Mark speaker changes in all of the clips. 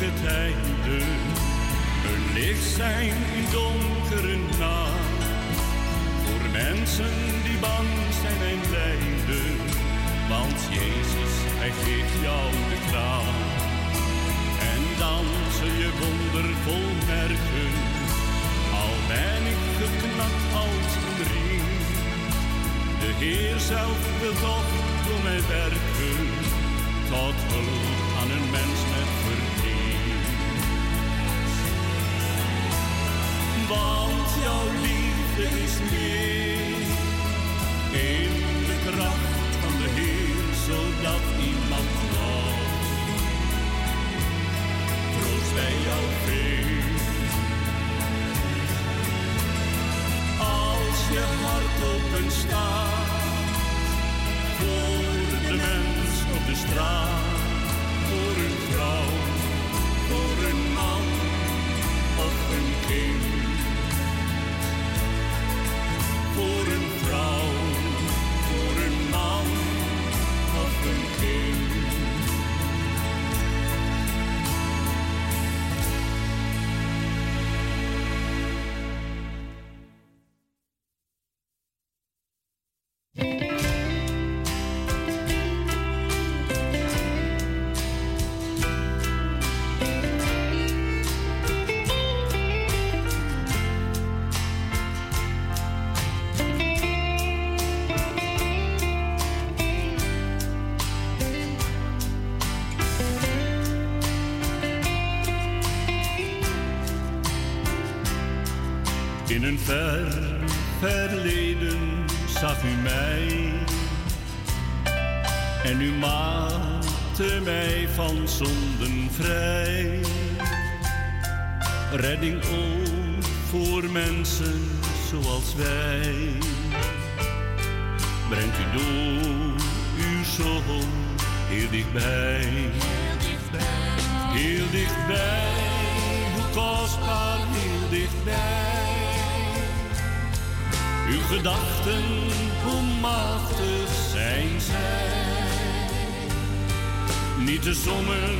Speaker 1: in zorgelijke tijden. Een licht zijn in donkere nacht. Voor mensen die bang zijn en lijden. Want Jezus, hij geeft jou de kracht. En dan zul je wondervol merken. Al ben ik geknakt als een ring. De Heer zelf wil toch door mij werken. Tot hulp aan een mens Want jouw liefde is meer in de kracht van de Heer, zodat iemand nog troost bij jou vindt. Als je hart open staat voor de mens op de straat, voor een vrouw, voor een man of een kind. Voor Te sommen,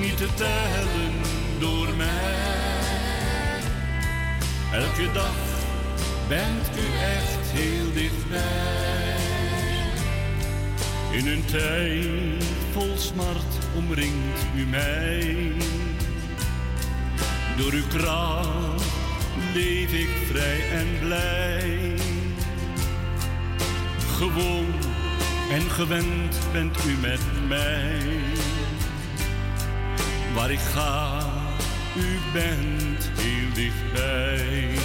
Speaker 1: niet te tellen door mij. Elke dag bent u echt heel dichtbij. In een tijd vol smart omringt u mij. Door uw kracht leef ik vrij en blij. Gewoon en gewend bent u met mij. Waar ik ga, u bent heel dichtbij.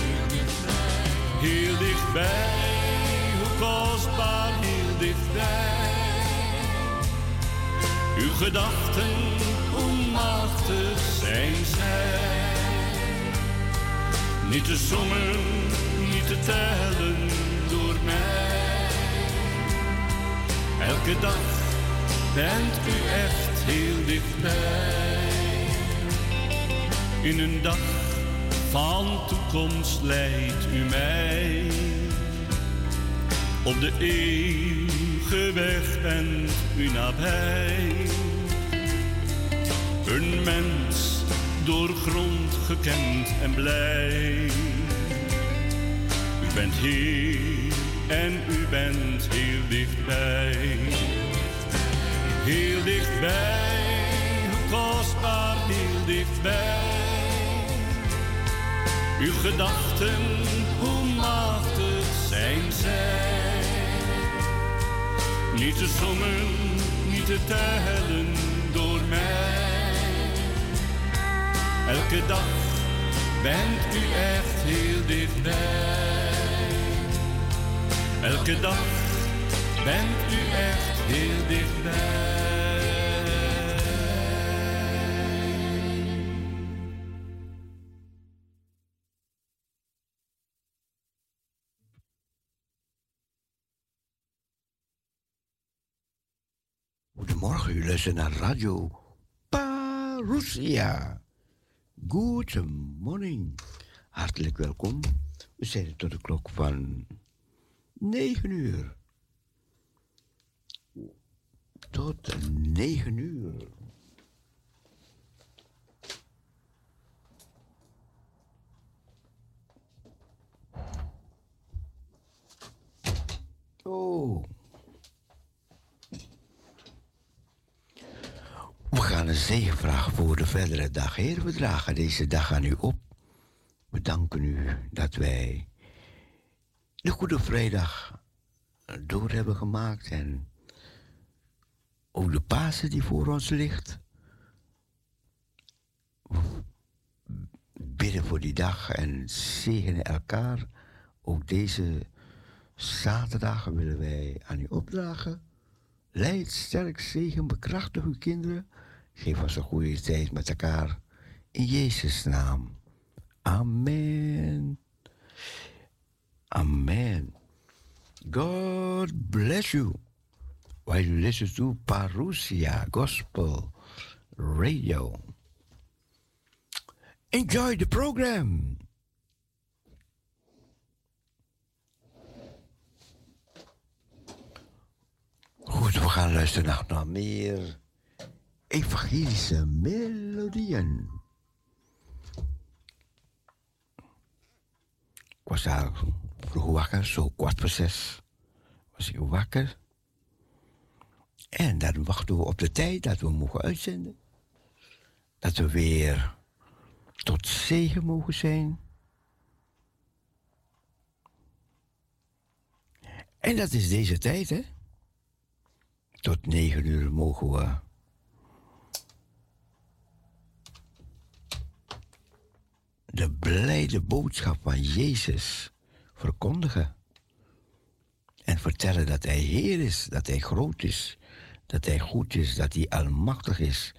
Speaker 1: Heel dichtbij, hoe kostbaar heel dichtbij. Uw gedachten, hoe machtig zijn zij. Niet te sommen, niet te tellen door mij. Elke dag bent u echt heel dichtbij. In een dag van toekomst leidt u mij. Op de eeuwige weg bent u nabij. Een mens doorgrond gekend en blij. U bent Heer en u bent heel dichtbij. Heel dichtbij, hoe kostbaar heel dichtbij. Uw gedachten, hoe machtig zijn zij. Niet te sommen, niet te tellen door mij. Elke dag bent u echt heel dichtbij. Elke dag bent u echt heel dichtbij.
Speaker 2: U naar Radio Parousia. Good morning. Hartelijk welkom. We zijn tot de klok van 9 uur. Tot 9 uur. Oh. We gaan een zegenvraag voor de verdere dag. Heer, we dragen deze dag aan u op. We danken u dat wij de Goede Vrijdag door hebben gemaakt en ook de Pasen die voor ons ligt. We bidden voor die dag en zegenen elkaar. Ook deze zaterdag willen wij aan u opdragen. Leid, sterk, zegen, bekrachtig uw kinderen. Geef ons een goede tijd met elkaar. In Jezus' naam. Amen. Amen. God bless you. While you listen to Parousia Gospel Radio. Enjoy the program. Goed, we gaan luisteren naar meer evangelische melodieën. Ik was daar vroeg wakker, zo kwart voor zes was ik wakker. En dan wachten we op de tijd dat we mogen uitzenden. Dat we weer tot zegen mogen zijn. En dat is deze tijd, hè? Tot negen uur mogen we de blijde boodschap van Jezus verkondigen. En vertellen dat Hij Heer is, dat Hij groot is, dat Hij goed is, dat Hij almachtig is,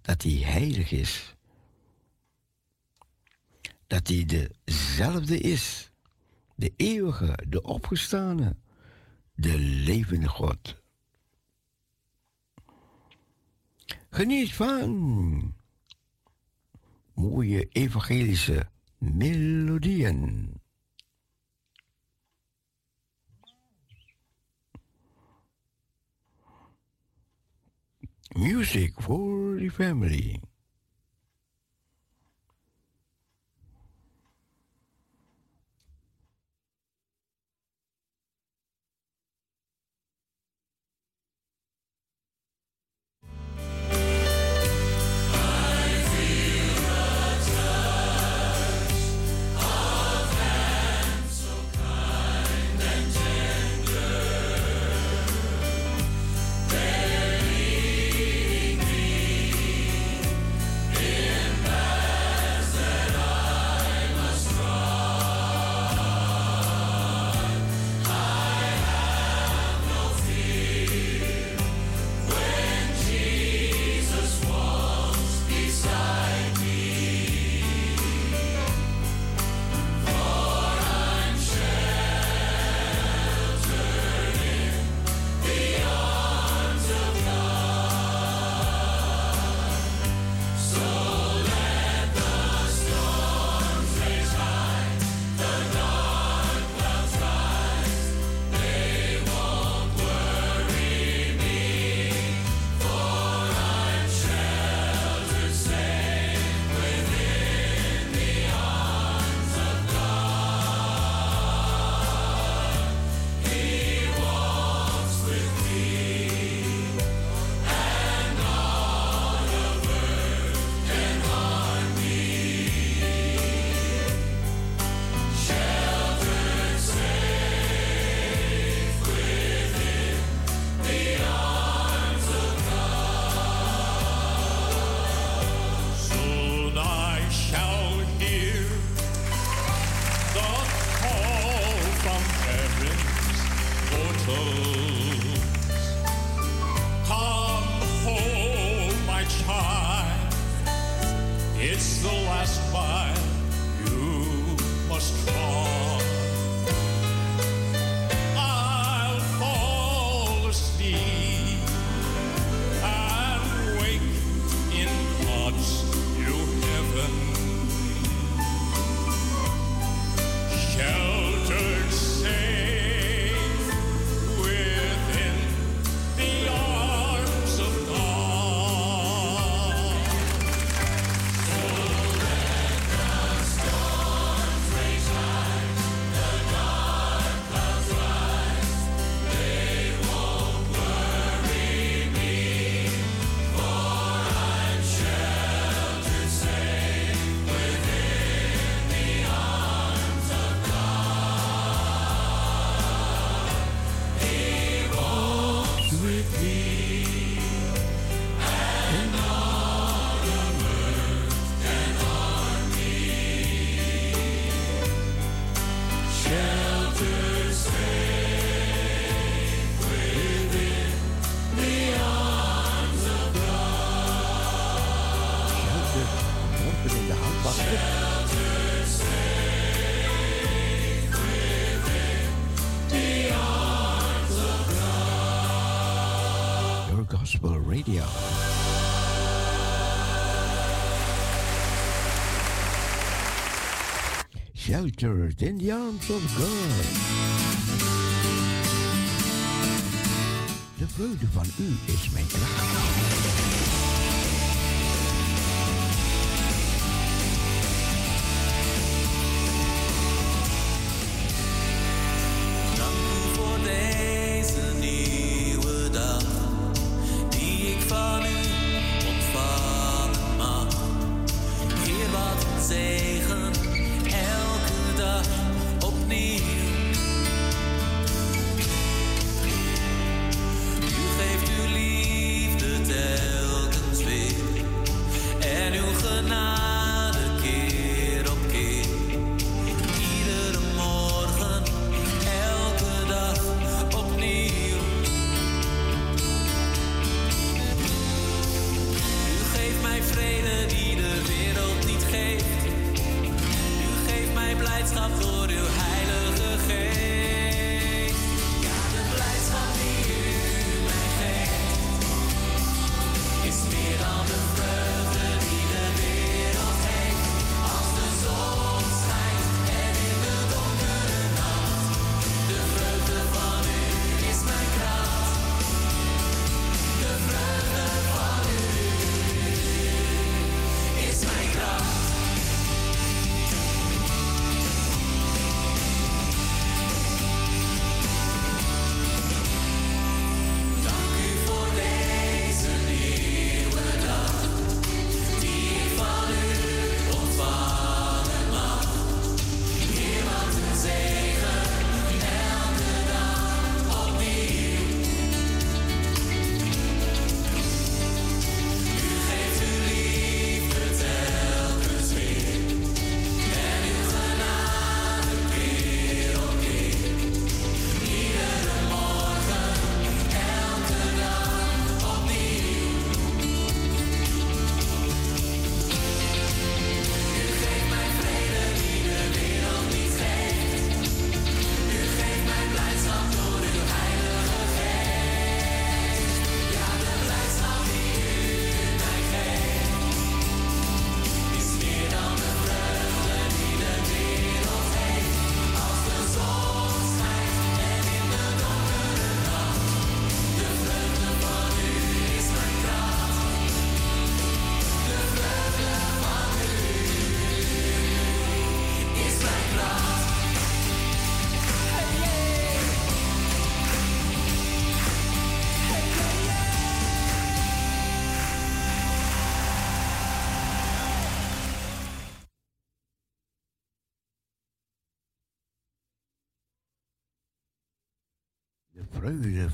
Speaker 2: dat Hij heilig is. Dat Hij dezelfde is, de eeuwige, de opgestane, de levende God. Geniet van mooie evangelische melodieën. Music for the family.
Speaker 3: Sheltered in the arms of God. De vreugde van u is mijn kracht.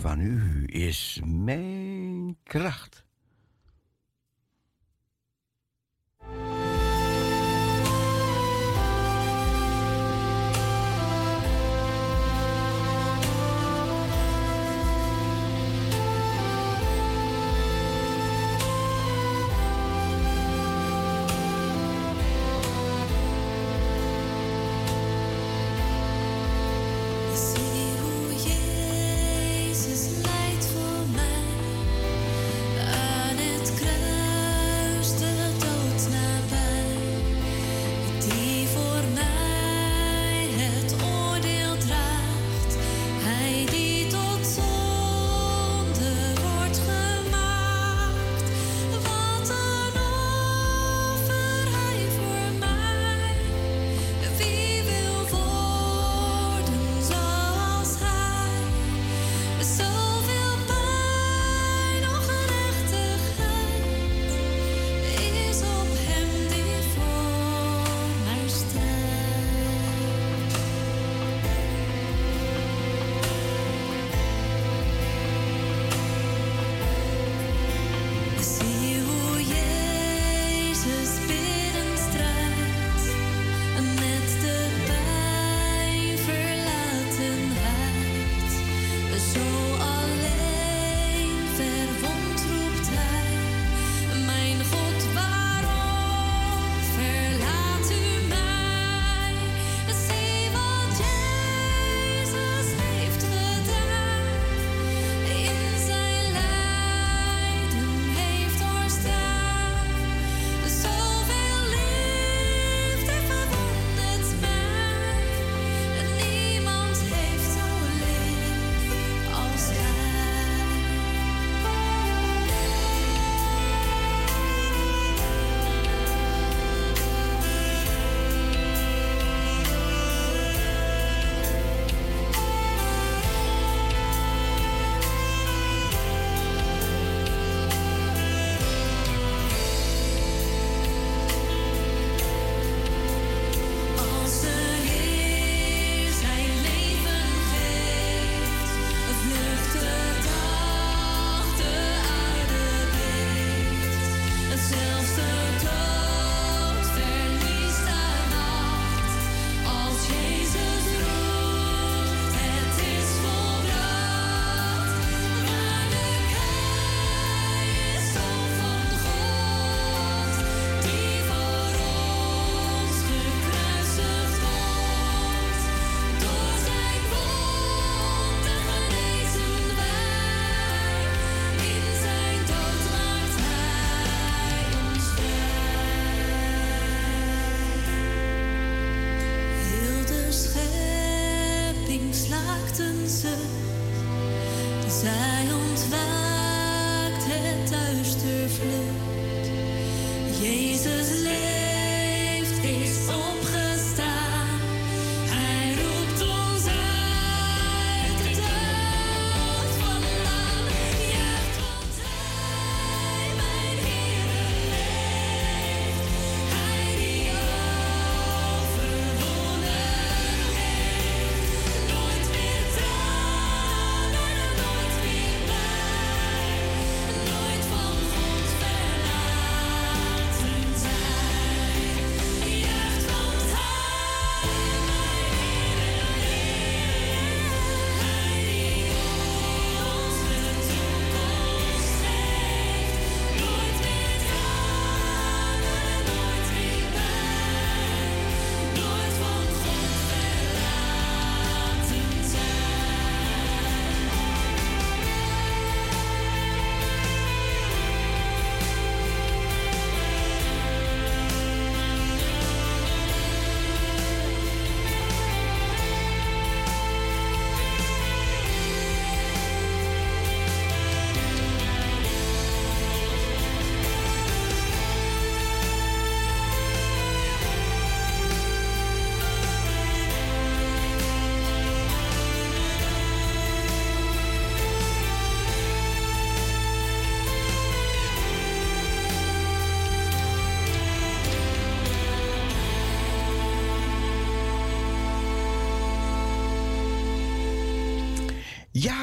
Speaker 3: Van u is mijn kracht.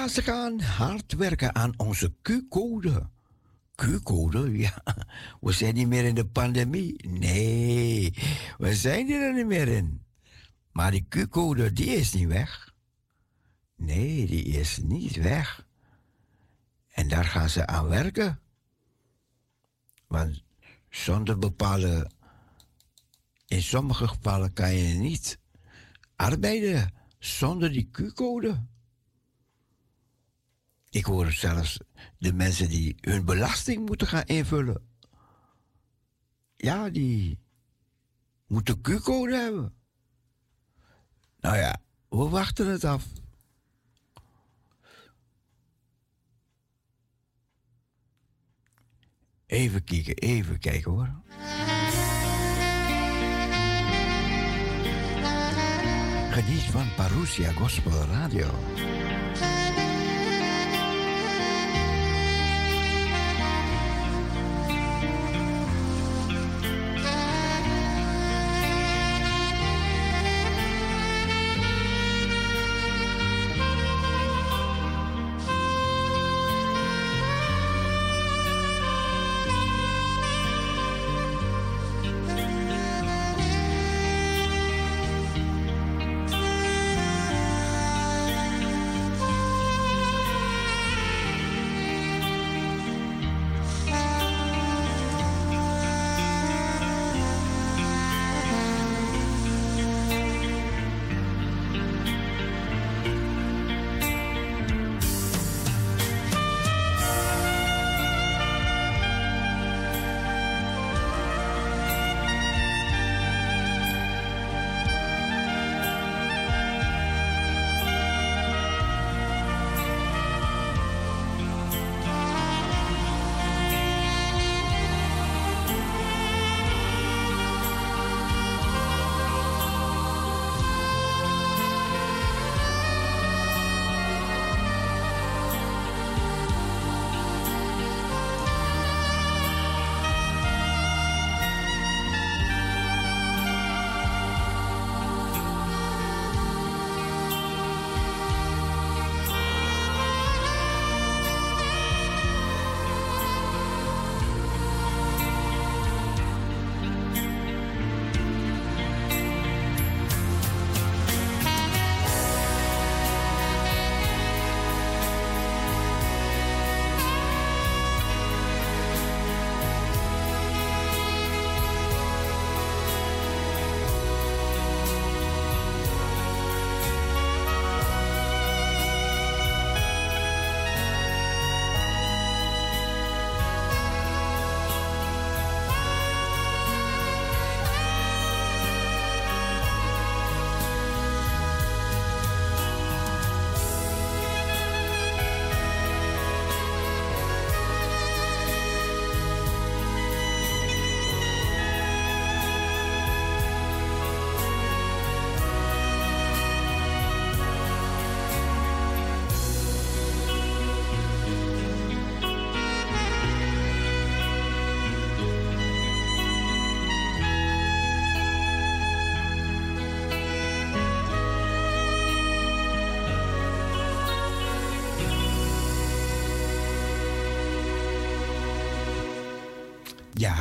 Speaker 4: Ze
Speaker 2: gaan hard werken aan onze Q-code. Q-code, ja. We zijn niet meer in de pandemie. Nee, we zijn er niet meer in. Maar die Q-code, die is niet weg. Nee, die is niet weg. En daar gaan ze aan werken. Want zonder bepaalde. In sommige gevallen kan je niet arbeiden zonder die Q-code. Ik hoor zelfs de mensen die hun belasting moeten gaan invullen. Ja, die moeten Q-code hebben. Nou ja, we wachten het af. Even kijken, even kijken hoor. Geniet van Parousia Gospel Radio.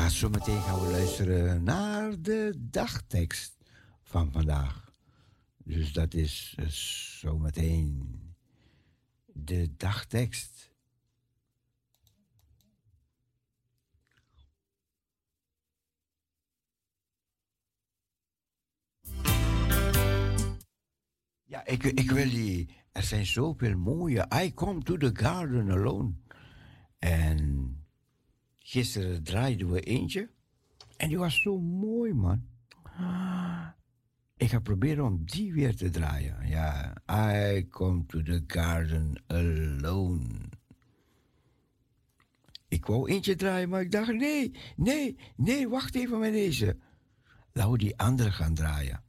Speaker 2: Ja, zometeen gaan we luisteren naar de dagtekst van vandaag. Dus dat is eh, zometeen de dagtekst. Ja, ik, ik wil die. Er zijn zoveel mooie. I come to the garden alone. En gisteren draaiden we eentje. En die was zo mooi, man. Ik ga proberen om die weer te draaien. Ja, I come to the garden alone. Ik wou eentje draaien, maar ik dacht, nee, nee, nee, wacht even met deze. Laten we die andere gaan draaien.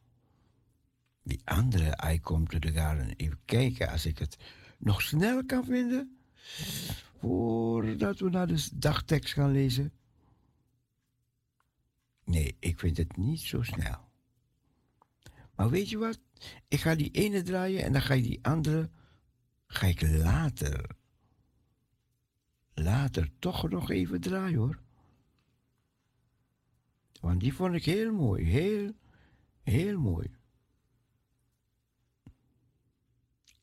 Speaker 2: Die andere, I come to the garden. Even kijken als ik het nog snel kan vinden. Voordat we naar de dagtekst gaan lezen. Nee, ik vind het niet zo snel. Maar weet je wat? Ik ga die ene draaien en dan ga ik die andere. Ga ik later. Later toch nog even draaien hoor. Want die vond ik heel mooi. Heel, heel mooi.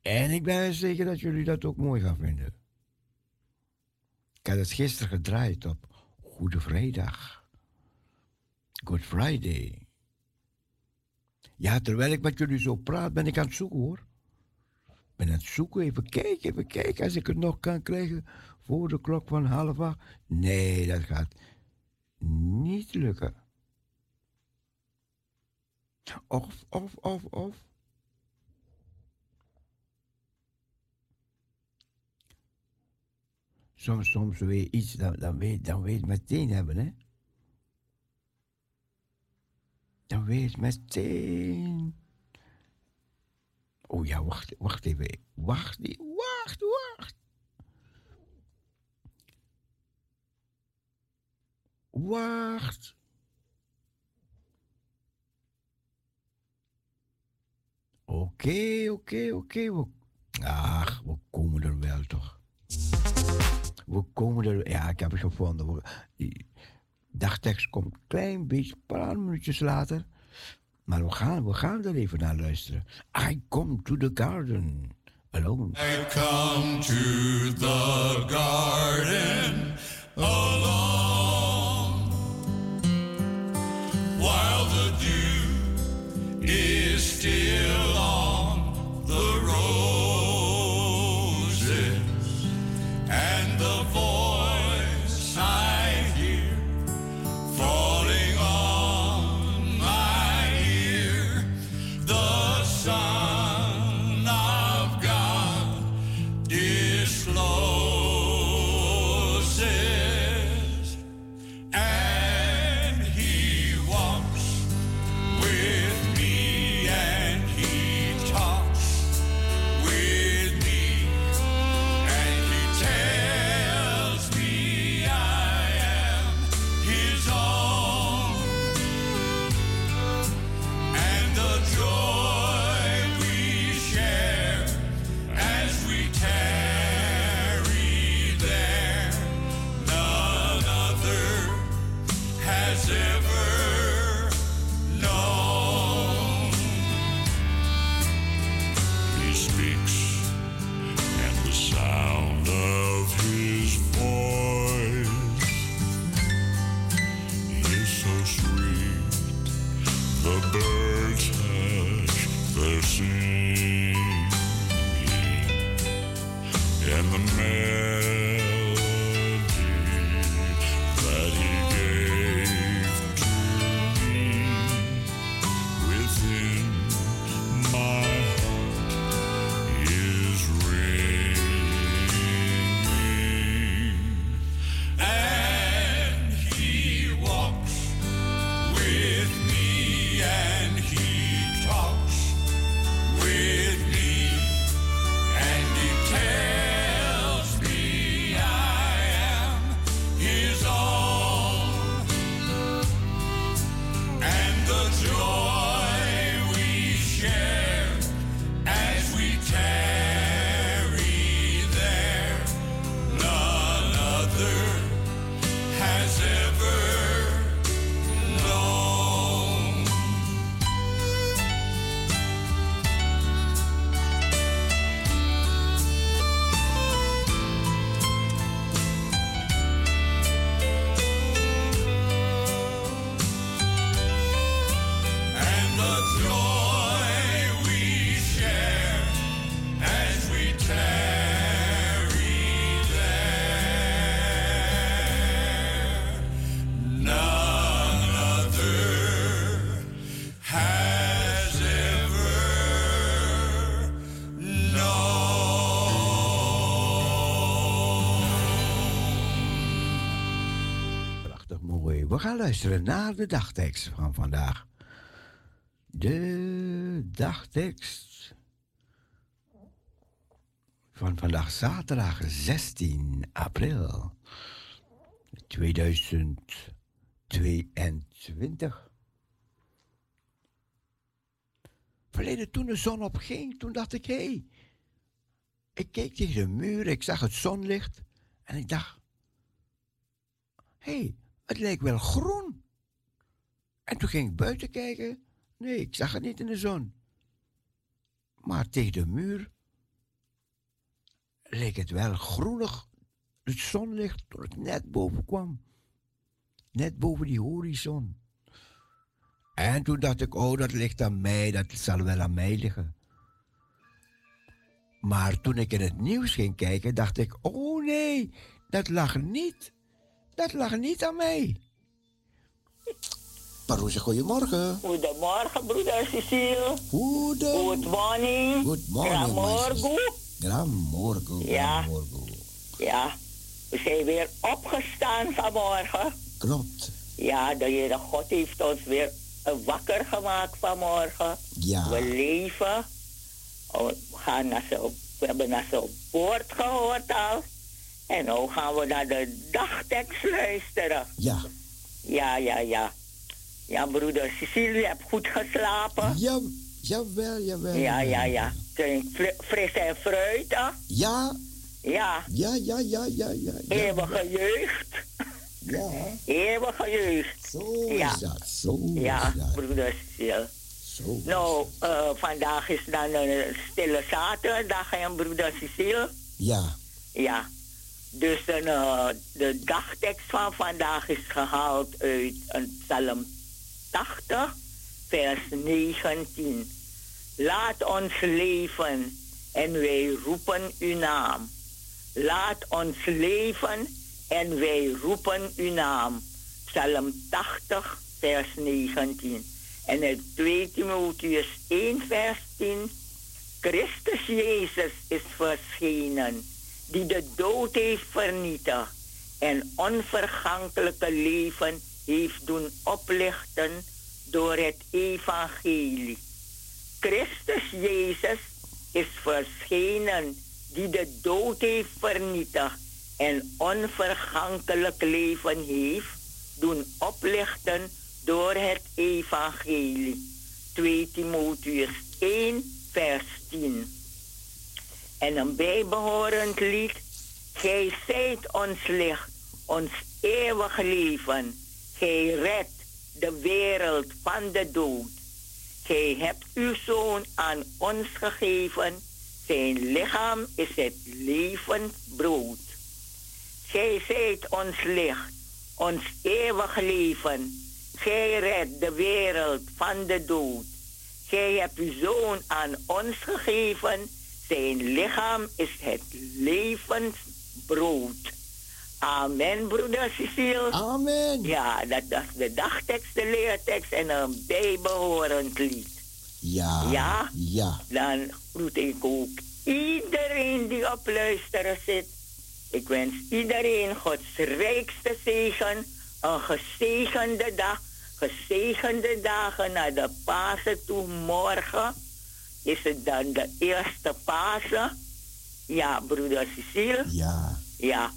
Speaker 2: En ik ben zeker dat jullie dat ook mooi gaan vinden. Ik had het gisteren gedraaid op Goede Vrijdag. Good Friday. Ja, terwijl ik met jullie zo praat, ben ik aan het zoeken hoor. Ben aan het zoeken, even kijken, even kijken. Als ik het nog kan krijgen voor de klok van half acht. Nee, dat gaat niet lukken. Of, of, of, of. Soms, soms je iets, dan, dan, weet, dan weet meteen hebben, hè. Dan weet meteen. Oh ja, wacht, wacht even. Wacht, wacht, wacht. Wacht. Oké, oké, oké. We- Ach, we komen er wel toch. We komen er... Ja, ik heb het gevonden. Die dagtekst komt een klein beetje, een paar minuutjes later. Maar we gaan, we gaan er even naar luisteren. I come to the garden alone.
Speaker 1: I come to the garden alone
Speaker 2: gaan luisteren naar de dagtekst van vandaag. De dagtekst van vandaag zaterdag 16 april 2022. Verleden toen de zon opging, toen dacht ik, hé, hey, ik keek tegen de muur, ik zag het zonlicht en ik dacht, hé, hey, het leek wel groen. En toen ging ik buiten kijken, nee, ik zag het niet in de zon. Maar tegen de muur leek het wel groenig, het zonlicht, toen het net boven kwam. Net boven die horizon. En toen dacht ik, oh, dat ligt aan mij, dat zal wel aan mij liggen. Maar toen ik in het nieuws ging kijken, dacht ik, oh nee, dat lag niet. Dat lag niet aan mij. Paroesje, goedemorgen.
Speaker 5: Goedemorgen, broeder Cecile.
Speaker 2: Goede.
Speaker 5: Good morning.
Speaker 2: Good morning,
Speaker 5: Goedemorgen.
Speaker 2: Goedemorgen.
Speaker 5: Ja.
Speaker 2: goedemorgen.
Speaker 5: Ja, we zijn weer opgestaan vanmorgen.
Speaker 2: Klopt.
Speaker 5: Ja, de Heere God heeft ons weer wakker gemaakt vanmorgen.
Speaker 2: Ja.
Speaker 5: We leven. Oh, We, gaan naar zijn, we hebben naar zijn woord gehoord al. En nu gaan we naar de dagtekst luisteren.
Speaker 2: Ja.
Speaker 5: Ja, ja, ja. Ja, broeder Cecile, je hebt goed geslapen.
Speaker 2: Ja, jawel, jawel.
Speaker 5: Ja, ja, ja. Drink fri- fris en fruit, hè?
Speaker 2: Ja,
Speaker 5: Ja,
Speaker 2: ja, ja, ja, ja, ja. ja.
Speaker 5: eeuwige jeugd.
Speaker 2: Ja,
Speaker 5: Eeuwige jeugd.
Speaker 2: zo
Speaker 5: Ja.
Speaker 2: is dat, zo
Speaker 5: Ja,
Speaker 2: is dat.
Speaker 5: broeder Cecile.
Speaker 2: Zo
Speaker 5: Nou, eh, vandaag is dan een stille zaterdag, en broeder Cecile.
Speaker 2: Ja,
Speaker 5: Ja. Dus eh, de dagtekst van vandaag is gehaald uit Psalm 80, vers 19. Laat ons leven en wij roepen uw naam. Laat ons leven en wij roepen uw naam. Psalm 80, vers 19. En uit 2 Timotheus 1, vers 10. Christus Jezus is verschenen, die de dood heeft vernietigd en onvergankelijke leven heeft doen oplichten door het evangelie. Christus Jezus is verschenen, die de dood heeft vernietigd en onvergankelijk leven heeft doen oplichten door het evangelie. 2 Timotheus 1, vers 10. En een bijbehorend lied. Gij zijt ons licht, ons eeuwig leven. Gij redt de wereld van de dood. Gij hebt uw zoon aan ons gegeven. Zijn lichaam is het levend brood. Gij zijt ons licht, ons eeuwig leven. Gij redt de wereld van de dood. Gij hebt uw zoon aan ons gegeven. Zijn lichaam is het levend brood. Amen, broeder Cecile.
Speaker 2: amen.
Speaker 5: Ja, dat, dat is de dagtekst, de leertekst en een bijbehorend lied.
Speaker 2: Ja,
Speaker 5: Ja?
Speaker 2: ja.
Speaker 5: Dan groet ik ook iedereen die op luisteren zit. Ik wens iedereen Gods rijkste zegen. Een gezegende dag. Gezegende dagen naar de Pasen toe. Morgen is het dan de eerste Pasen. Ja, broeder Cecile.
Speaker 2: Ja,
Speaker 5: Ja.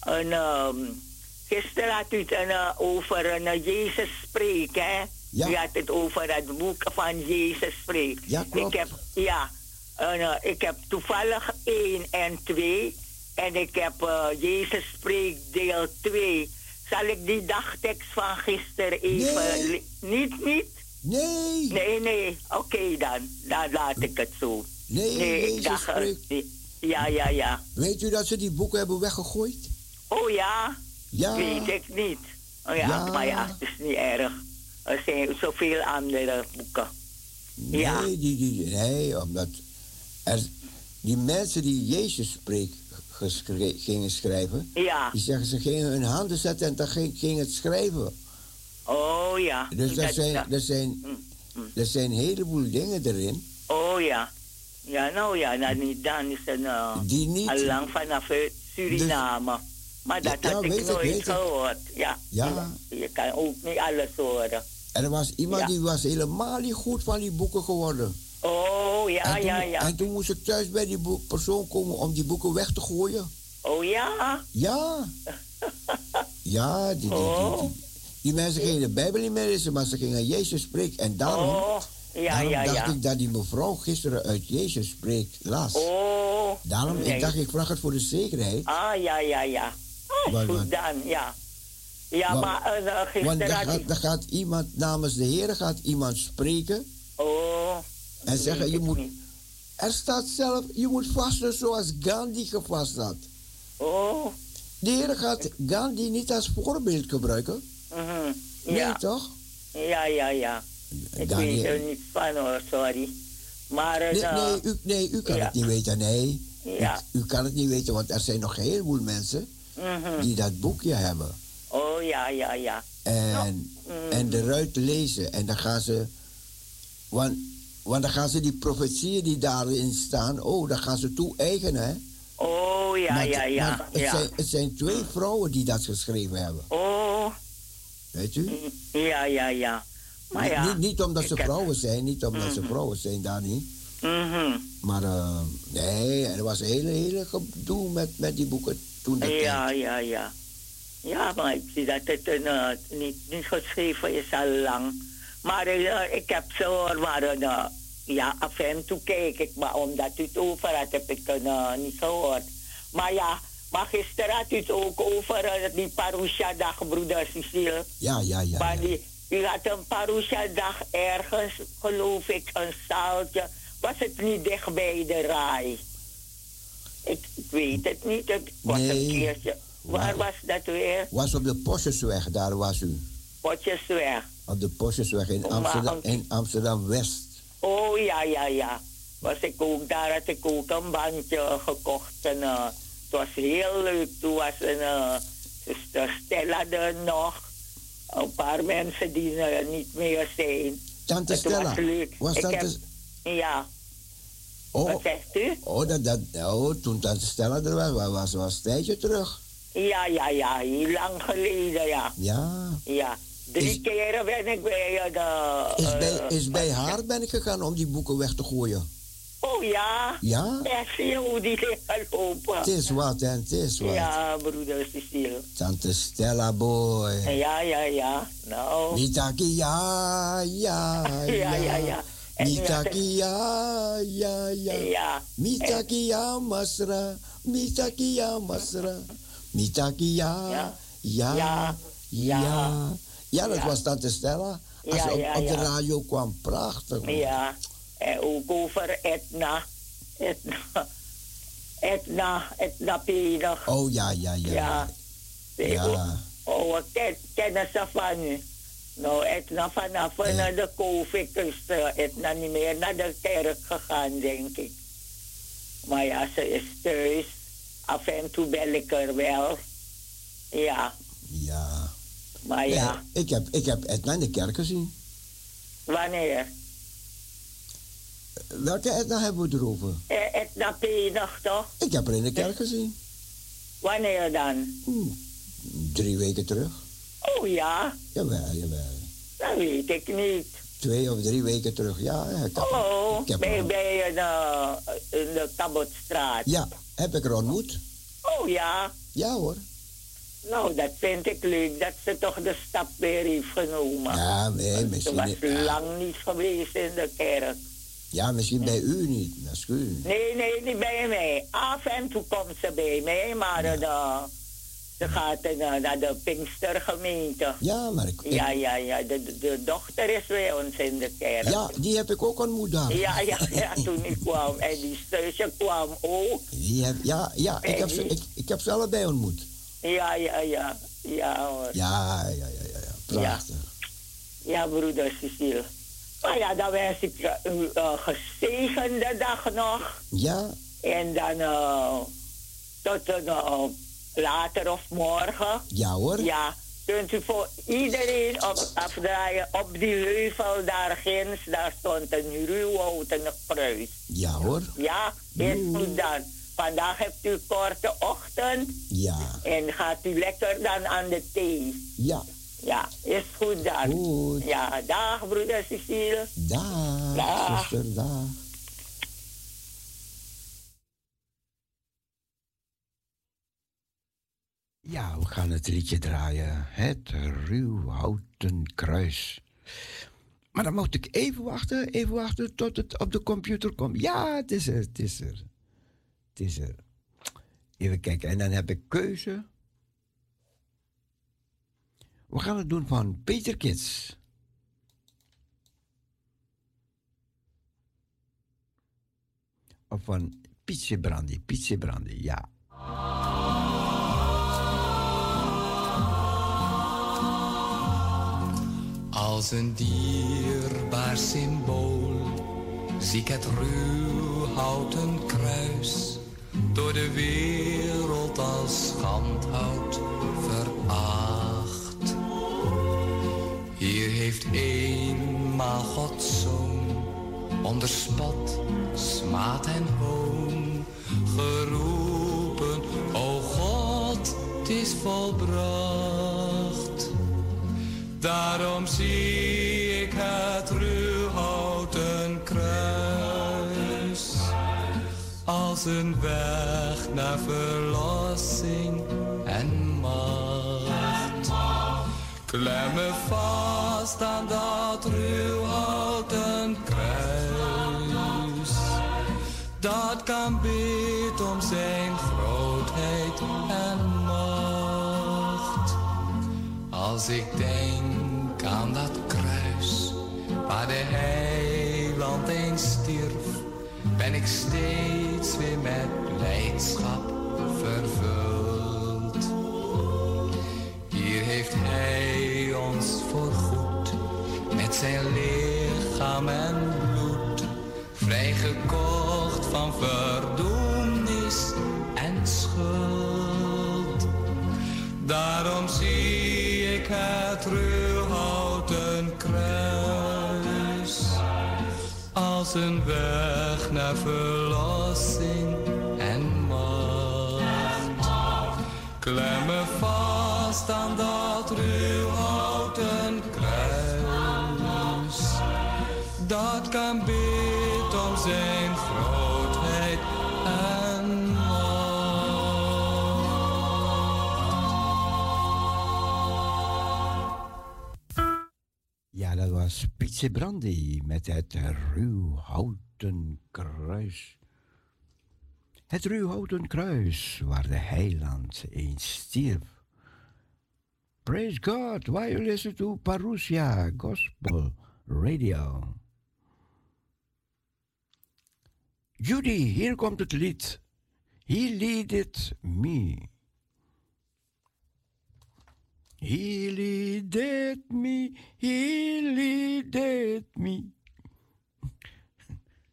Speaker 5: En um, gisteren had u het eh, over een Jezus spreekt, hè?
Speaker 2: Ja.
Speaker 5: U had het over het boek van Jezus spreekt.
Speaker 2: Ja, klopt.
Speaker 5: Ik heb, ja, en, eh, ik heb toevallig 1 en 2. En ik heb eh, Jezus spreekt deel 2. Zal ik die dagtekst van gisteren even...
Speaker 2: Nee.
Speaker 5: Niet, niet?
Speaker 2: Nee.
Speaker 5: Nee, nee. Oké dan. Dan laat ik het zo.
Speaker 2: Nee,
Speaker 5: nee,
Speaker 2: Jezus
Speaker 5: ik dacht... Ja, ja, ja.
Speaker 2: Weet u dat ze die boeken hebben weggegooid?
Speaker 5: Oh ja?
Speaker 2: Ja.
Speaker 5: Weet ik niet. Oh ja,
Speaker 2: Ja.
Speaker 5: maar ja, het is niet erg. Er zijn zoveel andere boeken.
Speaker 2: Nee,
Speaker 5: Ja.
Speaker 2: die, die, nee, omdat er, die mensen die Jezus spreekt gingen schrijven,
Speaker 5: Ja.
Speaker 2: die zeggen ze gingen hun handen zetten en dan ging, ging het schrijven.
Speaker 5: Oh ja.
Speaker 2: Dus er
Speaker 5: Dat-
Speaker 2: zijn,
Speaker 5: dat-
Speaker 2: er, zijn,
Speaker 5: Mm, mm.
Speaker 2: er zijn een heleboel dingen erin
Speaker 5: Oh ja. Ja, nou ja, nou, niet dan is het uh,
Speaker 2: die niet.
Speaker 5: al lang vanaf eh, Suriname. Maar dat
Speaker 2: Ja,
Speaker 5: had ik nooit
Speaker 2: ik.
Speaker 5: gehoord. Ja.
Speaker 2: Ja.
Speaker 5: Je kan ook niet alles horen.
Speaker 2: En er was iemand die was helemaal niet goed van die boeken geworden.
Speaker 5: Oh, ja,
Speaker 2: toen,
Speaker 5: ja, ja.
Speaker 2: en toen moest ik thuis bij die persoon komen om die boeken weg te gooien.
Speaker 5: Oh, ja.
Speaker 2: Ja. Ja, die, die, die,
Speaker 5: Oh.
Speaker 2: die, die mensen gingen de Bijbel niet meer lezen, maar ze gingen Jezus spreken. En daarom,
Speaker 5: Oh, ja,
Speaker 2: daarom
Speaker 5: ja,
Speaker 2: dacht
Speaker 5: ja.
Speaker 2: ik dat die mevrouw gisteren uit Jezus spreekt las.
Speaker 5: Oh.
Speaker 2: Daarom
Speaker 5: nee.
Speaker 2: ik dacht ik vraag het voor de zekerheid.
Speaker 5: Ah, ja, ja, ja. Oh,
Speaker 2: Want-
Speaker 5: goed dan, ja. Ja,
Speaker 2: Want-
Speaker 5: maar uh,
Speaker 2: Want
Speaker 5: gisteren
Speaker 2: dan gaat,
Speaker 5: ik...
Speaker 2: dan gaat iemand namens de Heer gaat iemand spreken
Speaker 5: Oh.
Speaker 2: en zeggen je moet. Er staat zelf, je moet vasten zoals Gandhi gevast had.
Speaker 5: Oh.
Speaker 2: De Heer gaat Gandhi niet als voorbeeld gebruiken.
Speaker 5: Mhm.
Speaker 2: Nee,
Speaker 5: Ja.
Speaker 2: toch?
Speaker 5: ja, ja, ja. Ik weet er niet van hoor, sorry. Maar uh,
Speaker 2: Nee, nee, u, nee, u kan
Speaker 5: ja.
Speaker 2: het niet weten, nee.
Speaker 5: Ja.
Speaker 2: U, u kan het niet weten, want er zijn nog een heleboel mensen
Speaker 5: mhm.
Speaker 2: die dat boekje hebben.
Speaker 5: oh ja, ja, ja.
Speaker 2: En,
Speaker 5: mm.
Speaker 2: en eruit lezen. En dan gaan ze. Want, want dan gaan ze die profetieën die daarin staan, oh, dan gaan ze toe-eigenen. hè.
Speaker 5: Oh ja,
Speaker 2: Maar-
Speaker 5: ja, ja.
Speaker 2: maar het,
Speaker 5: ja.
Speaker 2: zijn, het zijn twee vrouwen die dat geschreven hebben.
Speaker 5: Oh,
Speaker 2: Weet u?
Speaker 5: ja, ja, ja. Maar
Speaker 2: Niet-
Speaker 5: ja.
Speaker 2: niet, niet omdat ze vrouwen zijn, niet omdat ze
Speaker 5: Mhm.
Speaker 2: vrouwen zijn, daar niet.
Speaker 5: Mhm.
Speaker 2: Maar eh, nee, er was een hele, hele gedoe met, met die boeken toen.
Speaker 5: Ja,
Speaker 2: tijd.
Speaker 5: ja, ja. Ja, maar ik zie dat het een, eh, niet, niet geschreven is al lang. Maar eh, ik heb ze hoor, maar eh, ja, af en toe kijk ik. Maar omdat u het over had, heb ik het eh, niet gehoord. Maar ja, maar gisteren had u het ook over eh, die Parusha-dag, broeder Cecile.
Speaker 2: Ja, ja, ja.
Speaker 5: Maar
Speaker 2: ja.
Speaker 5: die, u had een Parusha-dag ergens, geloof ik, een zaaltje. Was het niet dicht bij de raai? Ik, ik weet het niet. Het was
Speaker 2: Nee.
Speaker 5: een keertje. Waar was dat weer?
Speaker 2: Was op de Postjesweg, daar was u.
Speaker 5: Potjesweg.
Speaker 2: Op de Postjesweg in Amsterdam, in Amsterdam West.
Speaker 5: Oh ja, ja, ja. Was ik ook, daar had ik ook een bandje gekocht. En, eh, het was heel leuk. Toen was een uh, zuster Stella er nog. Een paar mensen die er niet meer zijn.
Speaker 2: Tante
Speaker 5: Het was
Speaker 2: Stella.
Speaker 5: leuk.
Speaker 2: Was
Speaker 5: Ik
Speaker 2: tante...
Speaker 5: heb- Ja,
Speaker 2: Oh,
Speaker 5: wat zegt u?
Speaker 2: oh, dat, dat, oh, toen tante Stella er was, was, was, was een tijdje terug.
Speaker 5: Ja, ja, ja, heel lang geleden, ja.
Speaker 2: Ja.
Speaker 5: Ja, drie
Speaker 2: Is-
Speaker 5: keren ben ik bij eh, de...
Speaker 2: Is bij,
Speaker 5: eh,
Speaker 2: is bij haar ben ik gegaan om die boeken weg te gooien.
Speaker 5: Oh ja?
Speaker 2: Ja?
Speaker 5: Ja, zie hoe die liggen lopen.
Speaker 2: Het is wat, en het is wat.
Speaker 5: Ja, broeder Cecile.
Speaker 2: Tante Stella, boy.
Speaker 5: Ja, ja, ja. Nou.
Speaker 2: Mitaki, ja, ja,
Speaker 5: Ja, ja, ja. Had
Speaker 2: Mitaki, ja, ja, ja.
Speaker 5: Ja.
Speaker 2: Mitaki, ja, masra. Mitaki, ja, masra. Mitaki, ja,
Speaker 5: Ja.
Speaker 2: ja,
Speaker 5: Ja.
Speaker 2: ja.
Speaker 5: Ja.
Speaker 2: Ja, dat
Speaker 5: Ja.
Speaker 2: was Tante Stella. Als
Speaker 5: Ja,
Speaker 2: ze op,
Speaker 5: ja,
Speaker 2: op de
Speaker 5: ja.
Speaker 2: radio kwam, prachtig.
Speaker 5: Ja. En ook over Etna. Etna. Etna, Etna Penig.
Speaker 2: Oh, ja, ja, ja.
Speaker 5: Ja.
Speaker 2: Ja.
Speaker 5: Oh, ze van u? Nou, Etna vanaf
Speaker 2: Ja.
Speaker 5: naar de COVID is eh, Etna niet meer naar de kerk gegaan, denk ik. Maar ja, ze is thuis. Af en toe bel ik er wel. Ja,
Speaker 2: Ja.
Speaker 5: maar ja,
Speaker 2: Nee, ik, heb, ik heb Edna in de kerk gezien.
Speaker 5: wanneer?
Speaker 2: Welke Edna hebben we erover?
Speaker 5: Eh, Etna Penig toch?
Speaker 2: Ik heb haar in de kerk gezien.
Speaker 5: Wanneer dan?
Speaker 2: Drie weken terug.
Speaker 5: Oh ja,
Speaker 2: Jawel, jawel.
Speaker 5: dat weet ik niet.
Speaker 2: Twee of drie weken terug. Ja, ik heb,
Speaker 5: Oh,
Speaker 2: ik heb
Speaker 5: bij, bij de, in de Kabotstraat.
Speaker 2: Ja, heb ik haar ontmoet.
Speaker 5: Oh ja,
Speaker 2: Ja hoor.
Speaker 5: nou dat vind ik leuk dat ze toch de stap weer heeft genomen.
Speaker 2: Ja, nee,
Speaker 5: Ze
Speaker 2: misschien,
Speaker 5: was
Speaker 2: niet- ja,
Speaker 5: lang niet geweest in de kerk.
Speaker 2: Ja, misschien bij u niet. Misschien.
Speaker 5: Nee, nee, niet bij mij. Af en toe komt ze bij mij, maar eh, de, ze gaat eh, naar de Pinkstergemeente.
Speaker 2: Ja, maar ik, ik-
Speaker 5: Ja, ja, ja. De, dochter is bij ons in de kerk.
Speaker 2: ja, die heb ik ook ontmoet daar.
Speaker 5: Ja, ja, ja, toen ik kwam. En die zusje kwam ook.
Speaker 2: Die heb, ja, ja ik, heb ze, ik, ik heb ze allebei ontmoet.
Speaker 5: Ja, ja, ja. Ja, hoor.
Speaker 2: Ja, ja, ja, ja. ja. Prachtig.
Speaker 5: Ja, broeder Cecile. Ja, dan wens ik eh, u een gezegende dag nog.
Speaker 2: Ja,
Speaker 5: En dan eh, tot een, eh, later of morgen.
Speaker 2: ja hoor.
Speaker 5: Ja, kunt u voor iedereen op, afdraaien op die heuvel daar ginds. Daar stond een ruw houten kruis.
Speaker 2: Ja hoor.
Speaker 5: Ja, is goed dan. vandaag hebt u korte ochtend
Speaker 2: Ja,
Speaker 5: en gaat u lekker dan aan de thee.
Speaker 2: ja.
Speaker 5: Ja, is goed dan.
Speaker 2: Goed.
Speaker 5: Ja, dag broeder Cecile.
Speaker 2: Dag,
Speaker 5: Dag.
Speaker 2: zuster, dag. Ja, we gaan het liedje draaien. Het ruwhouten kruis. Maar dan moet ik even wachten, even wachten tot het op de computer komt. Ja, het is er, het is er. Het is er. Even kijken, en dan heb ik keuze. We gaan het doen van Peter Kids. Of van Pietje Brandy, Pietje Brandy, ja.
Speaker 1: Als een dierbaar symbool zie ik het ruwhouten kruis door de wereld als schandhout veracht. Heeft eenmaal Gods zoon onder spot, smaad en hoon geroepen, o God, het is volbracht. Daarom zie ik het ruwhouten kruis als een weg naar verlossing Klem me vast aan dat ruwhouten kruis. Dat kan bid om zijn grootheid en macht. Als ik denk aan dat kruis waar de heiland eens stierf, ben ik steeds weer met blijdschap vervuld. Zijn lichaam en bloed vrijgekocht van verdoemnis en schuld. Daarom zie ik het ruwhouten kruis als een weg naar verlossing en macht. Klem me vast aan dat Kan bid om zijn grootheid en
Speaker 2: Ja, dat was Pietje Brandy met het ruwhouten kruis. Het ruwhouten kruis waar de heiland eens stierf. Praise God, why you listen to Parousia Gospel Radio. Judy, hier komt het lied. He leaded me. He leaded me, he leaded me.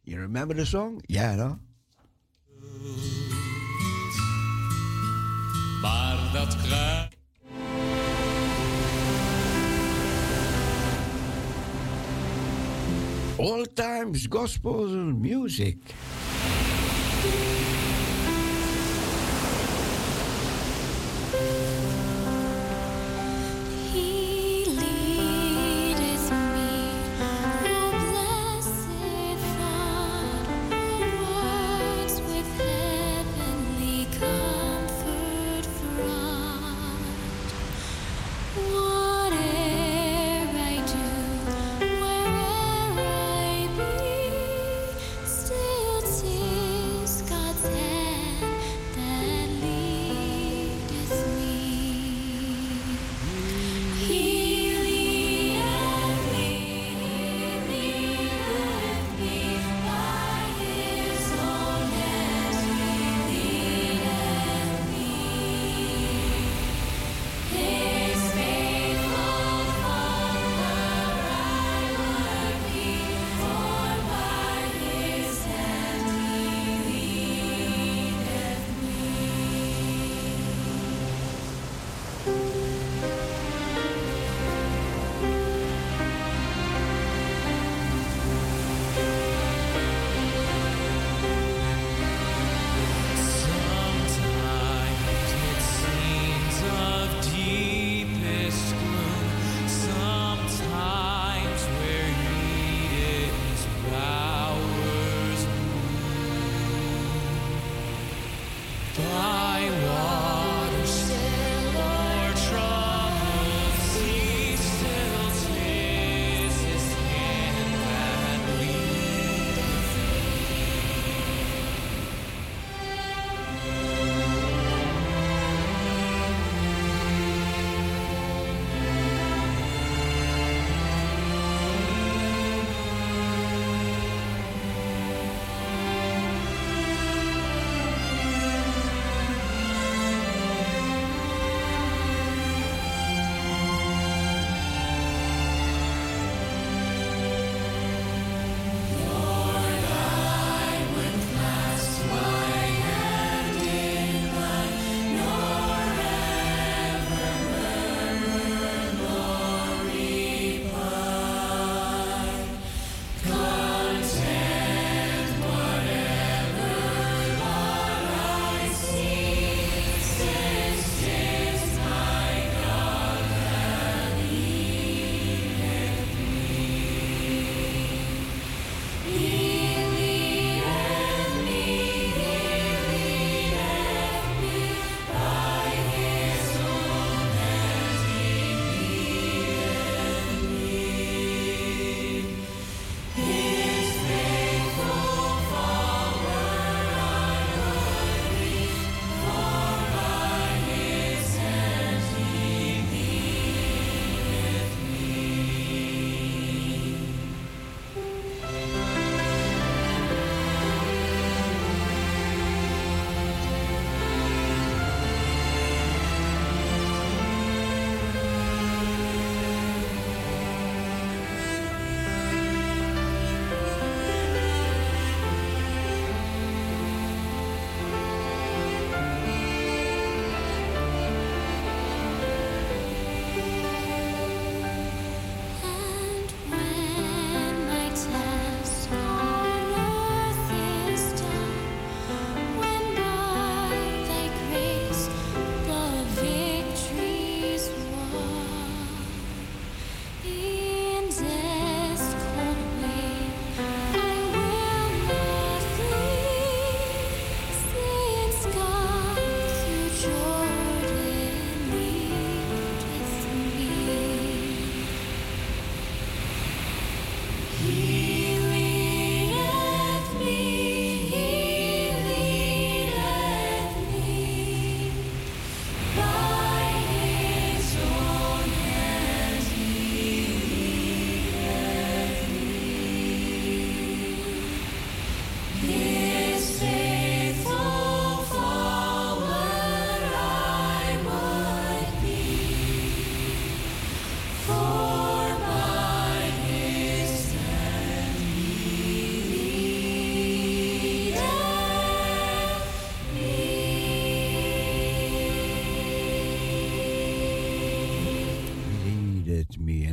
Speaker 2: You remember the song? Yeah, no?
Speaker 1: Maar dat kruis.
Speaker 2: All times gospel music.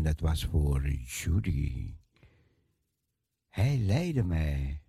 Speaker 6: En dat was voor Judy. Hij leidde mij.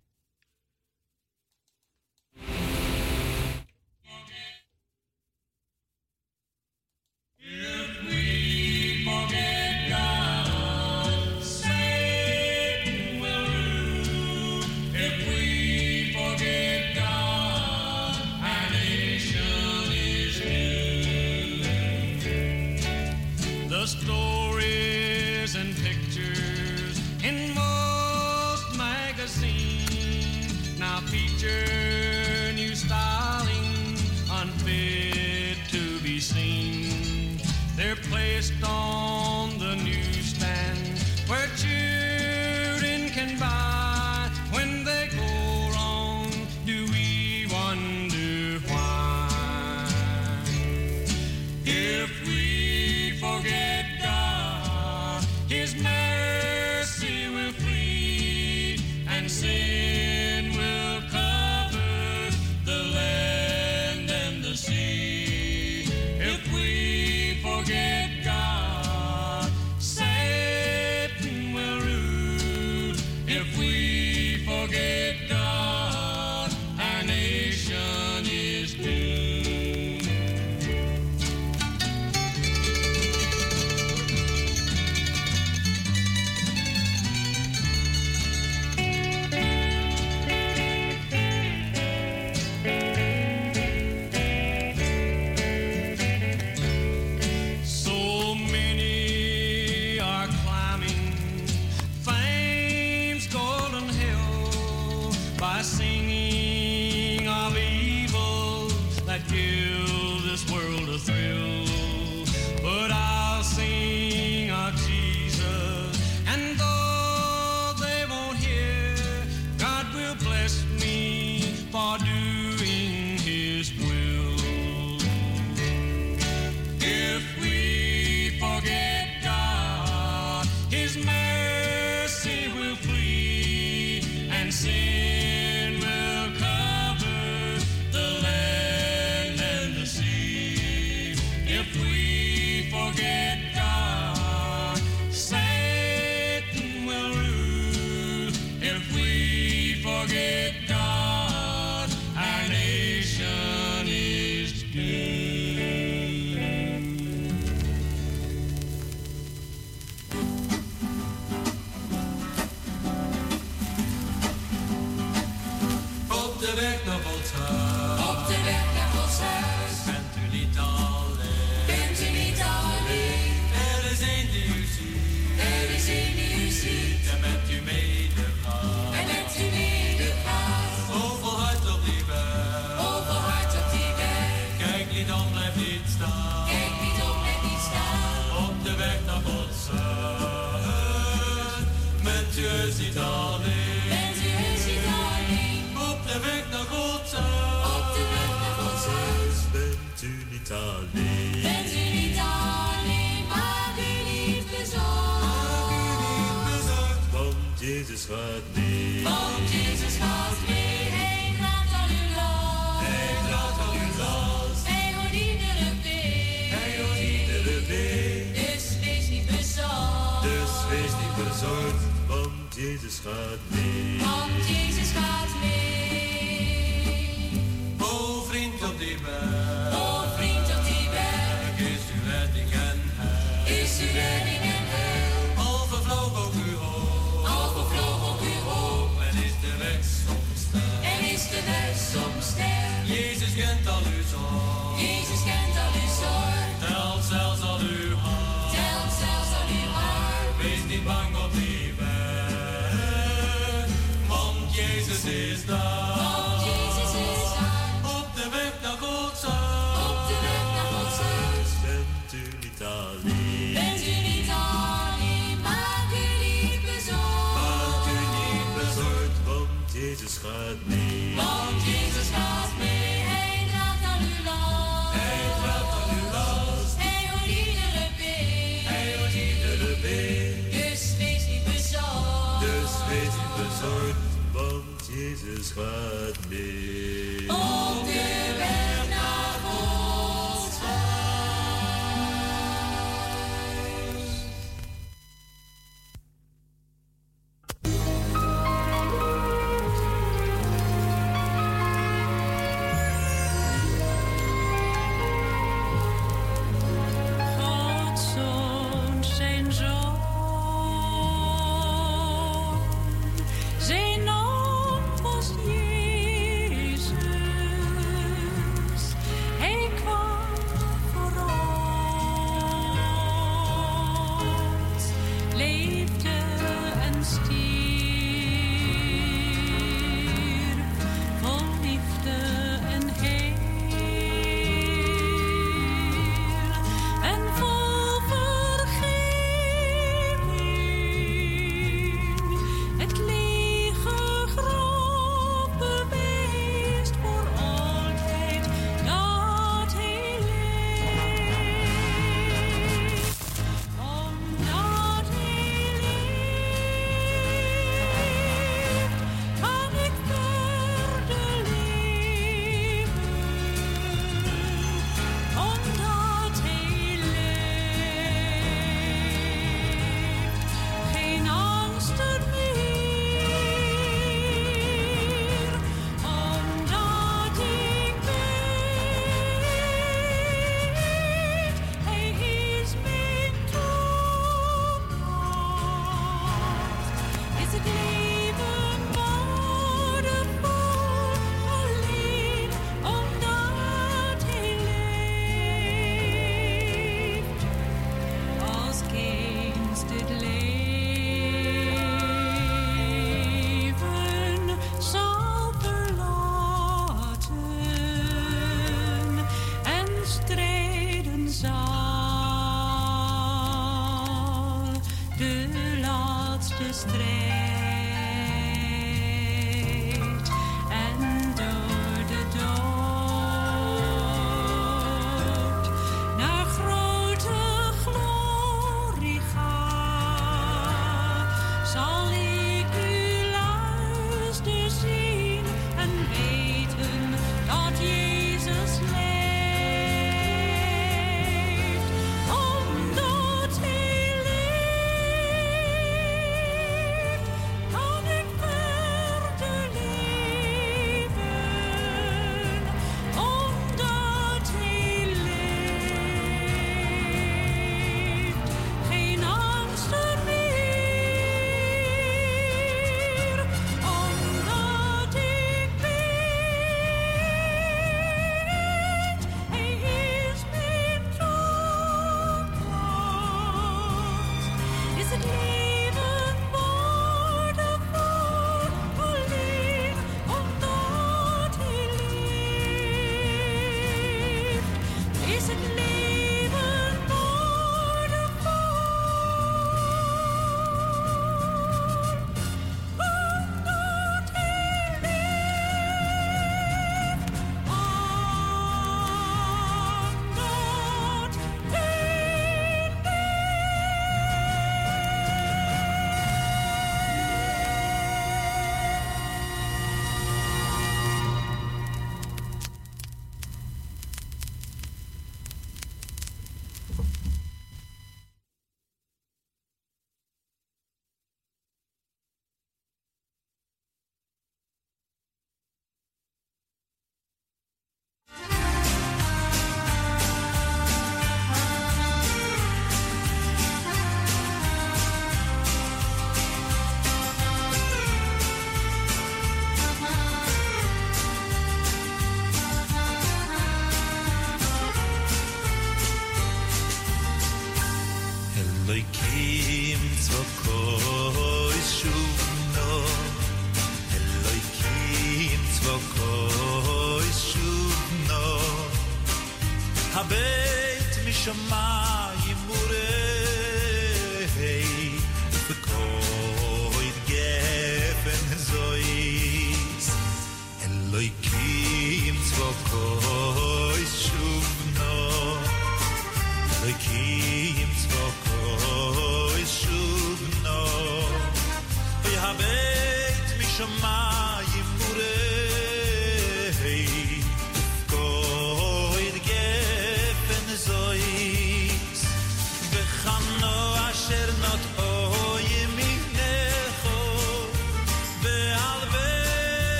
Speaker 7: Jezus gaat.
Speaker 4: Want Jezus gaat mee, hij gaat al uw last.
Speaker 7: Hij draagt al uw last.
Speaker 4: Hij hoort iedere week.
Speaker 7: Hij hoort iedere week.
Speaker 4: Dus wees niet bezorgd.
Speaker 7: Dus wees niet bezorgd, want Jezus gaat niet. Want Jezus
Speaker 4: Want Jezus
Speaker 7: gaat mee,
Speaker 4: hij draagt aan uw last.
Speaker 7: Hij draagt aan uw last.
Speaker 4: Hij hoort de been.
Speaker 7: Hij hoort de been.
Speaker 4: Dus wees niet bezorgd.
Speaker 7: Dus wees niet bezorgd, want Jezus gaat mee.
Speaker 8: Oh,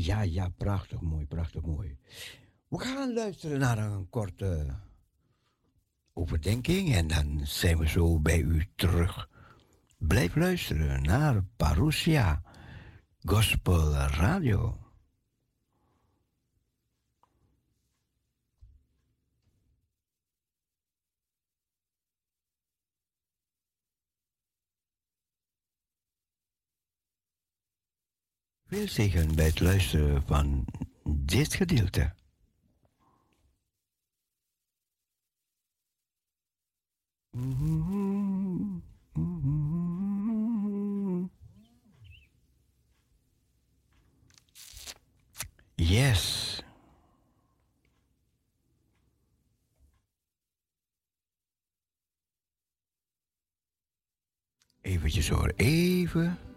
Speaker 2: Ja, ja, prachtig mooi, prachtig mooi. We gaan luisteren naar een korte overdenking en dan zijn we zo bij u terug. Blijf luisteren naar Parousia Gospel Radio. Veel zegen bij het luisteren van dit gedeelte.
Speaker 7: Yes. Eventjes hoor, even.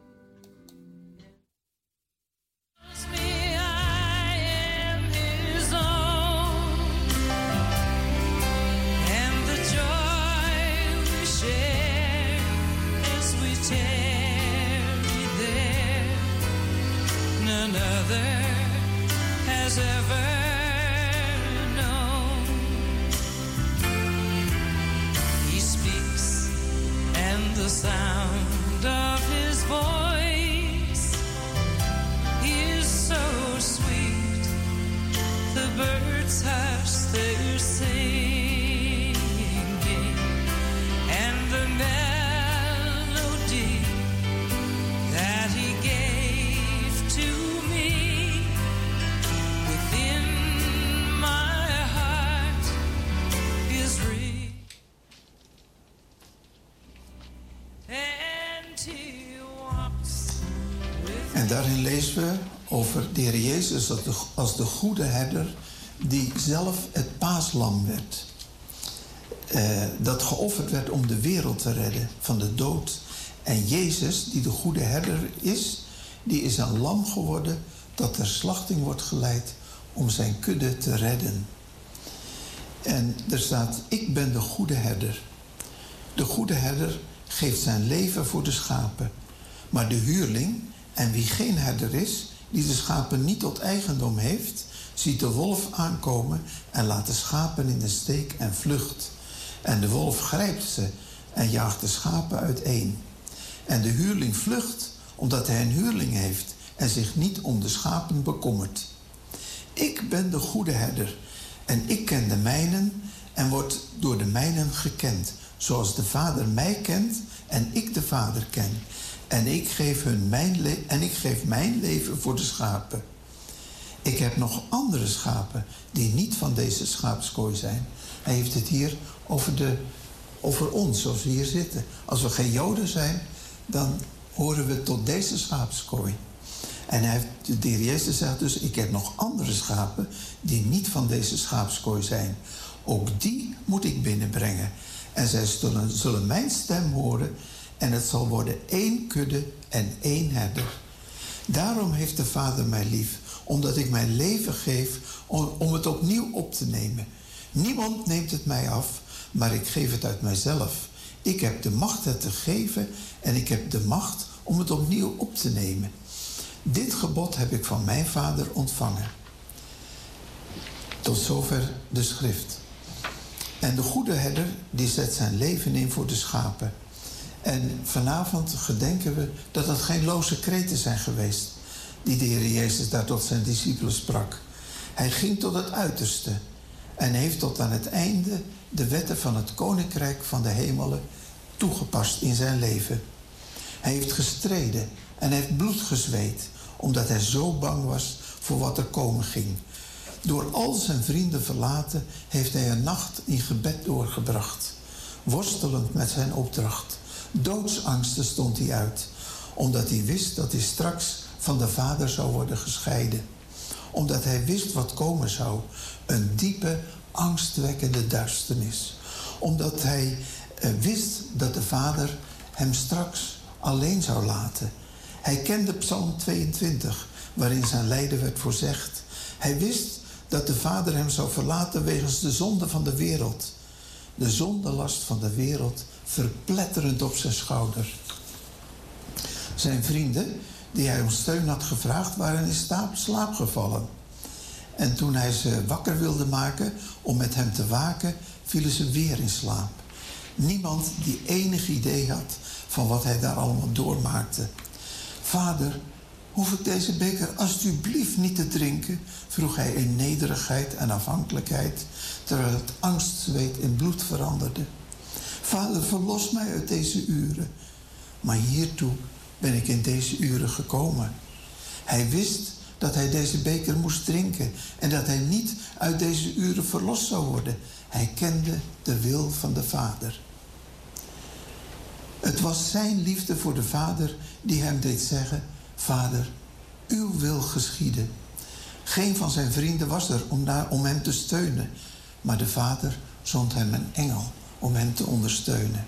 Speaker 9: De, goede herder die zelf het paaslam werd. Eh, dat geofferd werd om de wereld te redden van de dood. En Jezus, die de goede herder is, die is een lam geworden dat ter slachting wordt geleid om zijn kudde te redden. En er staat, ik ben de goede herder. De goede herder geeft zijn leven voor de schapen. Maar de huurling, en wie geen herder is, die de schapen niet tot eigendom heeft, ziet de wolf aankomen en laat de schapen in de steek en vlucht. En de wolf grijpt ze en jaagt de schapen uiteen. En de huurling vlucht omdat hij een huurling heeft en zich niet om de schapen bekommert. Ik ben de goede herder en ik ken de mijnen en word door de mijnen gekend, zoals de Vader mij kent en ik de Vader ken. En ik geef, hun mijn en ik geef mijn leven voor de schapen. Ik heb nog andere schapen die niet van deze schaapskooi zijn. Hij heeft het hier over, de, over ons, zoals we hier zitten. Als we geen Joden zijn, dan horen we tot deze schaapskooi. En hij heeft, de heer Jezus zegt dus, ik heb nog andere schapen die niet van deze schaapskooi zijn. Ook die moet ik binnenbrengen. En zij zullen, zullen mijn stem horen en het zal worden één kudde en één herder. Daarom heeft de Vader mij lief, omdat ik mijn leven geef om, het opnieuw op te nemen. Niemand neemt het mij af, maar ik geef het uit mijzelf. Ik heb de macht het te geven en ik heb de macht om het opnieuw op te nemen. Dit gebod heb ik van mijn Vader ontvangen. Tot zover de schrift. En de goede herder die zet zijn leven in voor de schapen. En vanavond gedenken we dat het geen loze kreten zijn geweest die de Heer Jezus daar tot zijn discipelen sprak. Hij ging tot het uiterste en heeft tot aan het einde de wetten van het koninkrijk van de hemelen toegepast in zijn leven. Hij heeft gestreden en heeft bloed gezweet omdat hij zo bang was voor wat er komen ging. Door al zijn vrienden verlaten heeft hij een nacht in gebed doorgebracht, worstelend met zijn opdracht. Doodsangsten stond hij uit, omdat hij wist dat hij straks van de Vader zou worden gescheiden. Omdat hij wist wat komen zou, een diepe, angstwekkende duisternis. Omdat hij eh, wist dat de Vader hem straks alleen zou laten. Hij kende Psalm 22, waarin zijn lijden werd voorzegd. Hij wist dat de Vader hem zou verlaten wegens de zonde van de wereld. De zondelast van de wereld verpletterend op zijn schouder. Zijn vrienden, die hij om steun had gevraagd, waren in slaap gevallen. En toen hij ze wakker wilde maken om met hem te waken, vielen ze weer in slaap. Niemand die enig idee had van wat hij daar allemaal doormaakte. Vader, hoef ik deze beker alstublieft niet te drinken? vroeg hij in nederigheid en afhankelijkheid, terwijl het angstzweet in bloed veranderde. Vader, verlos mij uit deze uren. Maar hiertoe ben ik in deze uren gekomen. Hij wist dat hij deze beker moest drinken en dat hij niet uit deze uren verlost zou worden. Hij kende de wil van de Vader. Het was zijn liefde voor de Vader die hem deed zeggen: Vader, uw wil geschieden. Geen van zijn vrienden was er om, daar, om hem te steunen. Maar de vader zond hem een engel om hem te ondersteunen.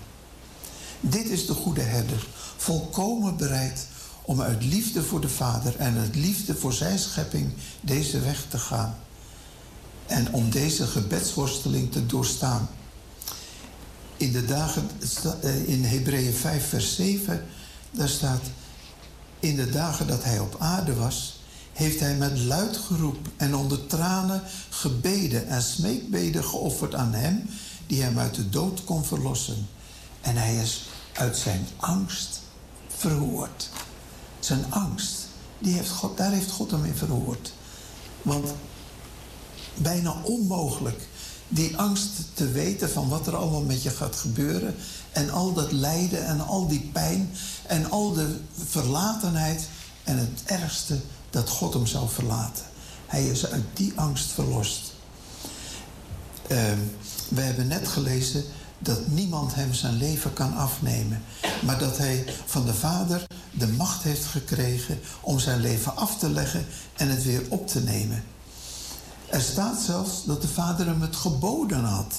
Speaker 9: Dit is de goede herder, volkomen bereid om uit liefde voor de Vader en uit liefde voor zijn schepping deze weg te gaan. En om deze gebedsworsteling te doorstaan. In de dagen, eh, in Hebreeën 5, vers 7, daar staat: In de dagen dat hij op aarde was, heeft hij met luid geroep en onder tranen gebeden en smeekbeden geofferd aan hem die hem uit de dood kon verlossen. En hij is uit zijn angst verhoord. Zijn angst, die heeft God, daar heeft God hem in verhoord. Want bijna onmogelijk die angst te weten van wat er allemaal met je gaat gebeuren. En al dat lijden en al die pijn en al de verlatenheid. En het ergste, dat God hem zou verlaten. Hij is uit die angst verlost. Uh, we hebben net gelezen dat niemand hem zijn leven kan afnemen. Maar dat hij van de Vader de macht heeft gekregen om zijn leven af te leggen en het weer op te nemen. Er staat zelfs dat de Vader hem het geboden had.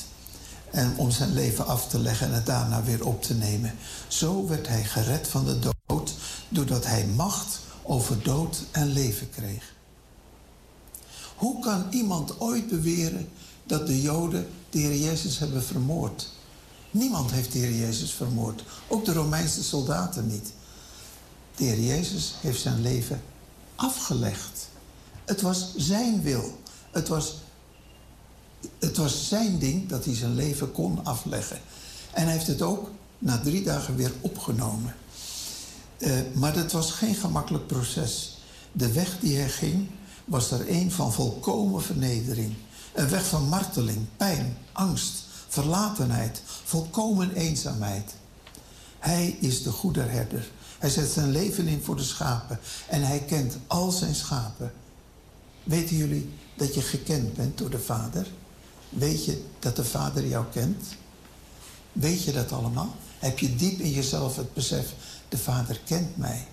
Speaker 9: En om zijn leven af te leggen en het daarna weer op te nemen. Zo werd hij gered van de dood, doordat hij macht over dood en leven kreeg. Hoe kan iemand ooit beweren dat de Joden de Jezus hebben vermoord? Niemand heeft de Jezus vermoord. Ook de Romeinse soldaten niet. De Jezus heeft zijn leven afgelegd. Het was zijn wil. Het was, het was zijn ding dat hij zijn leven kon afleggen. En hij heeft het ook na drie dagen weer opgenomen. Uh, maar dat was geen gemakkelijk proces. De weg die hij ging was er een van volkomen vernedering. Een weg van marteling, pijn, angst, verlatenheid, volkomen eenzaamheid. Hij is de goede herder. Hij zet zijn leven in voor de schapen. En hij kent al zijn schapen. Weten jullie dat je gekend bent door de Vader? Weet je dat de Vader jou kent? Weet je dat allemaal? Heb je diep in jezelf het besef, de Vader kent mij.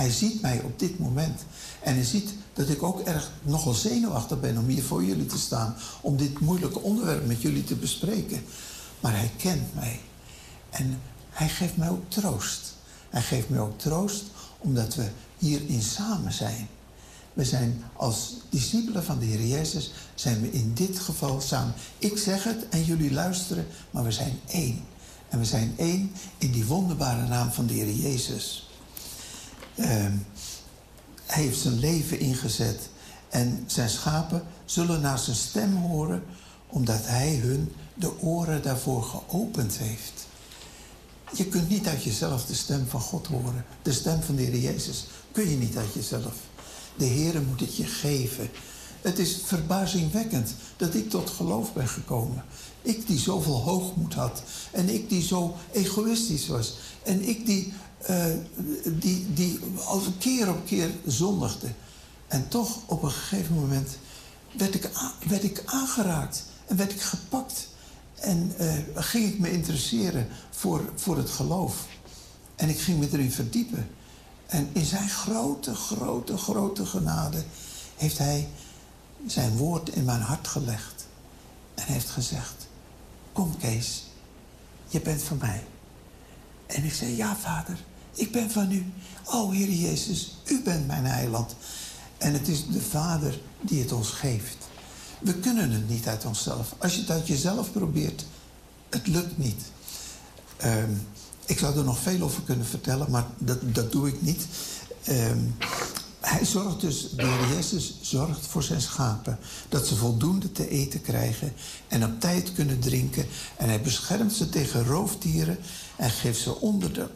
Speaker 9: Hij ziet mij op dit moment. En hij ziet dat ik ook erg nogal zenuwachtig ben om hier voor jullie te staan. Om dit moeilijke onderwerp met jullie te bespreken. Maar hij kent mij. En hij geeft mij ook troost. Hij geeft mij ook troost omdat we hierin samen zijn. We zijn als discipelen van de Heer Jezus, zijn we in dit geval samen. Ik zeg het en jullie luisteren, maar we zijn één. En we zijn één in die wonderbare naam van de Heer Jezus. Uh, hij heeft zijn leven ingezet. En zijn schapen zullen naar zijn stem horen, omdat hij hun de oren daarvoor geopend heeft. Je kunt niet uit jezelf de stem van God horen. De stem van de Heer Jezus kun je niet uit jezelf. De Heer moet het je geven. Het is verbazingwekkend dat ik tot geloof ben gekomen. Ik die zoveel hoogmoed had. En ik die zo egoïstisch was. En ik die, uh, die, die als keer op keer zondigde. En toch op een gegeven moment werd ik, werd ik aangeraakt. En werd ik gepakt. En uh, ging ik me interesseren voor, voor het geloof. En ik ging me erin verdiepen. En in zijn grote, grote, grote genade heeft hij zijn woord in mijn hart gelegd. En heeft gezegd, kom Kees, je bent van mij. En ik zei, ja vader, ik ben van u. O Heer Jezus, u bent mijn heiland. En het is de vader die het ons geeft. We kunnen het niet uit onszelf. Als je het uit jezelf probeert, het lukt niet. Um, ik zou er nog veel over kunnen vertellen, maar dat, dat doe ik niet. Um, hij zorgt dus, de Heer Jezus zorgt voor zijn schapen. Dat ze voldoende te eten krijgen en op tijd kunnen drinken. En hij beschermt ze tegen roofdieren en geeft ze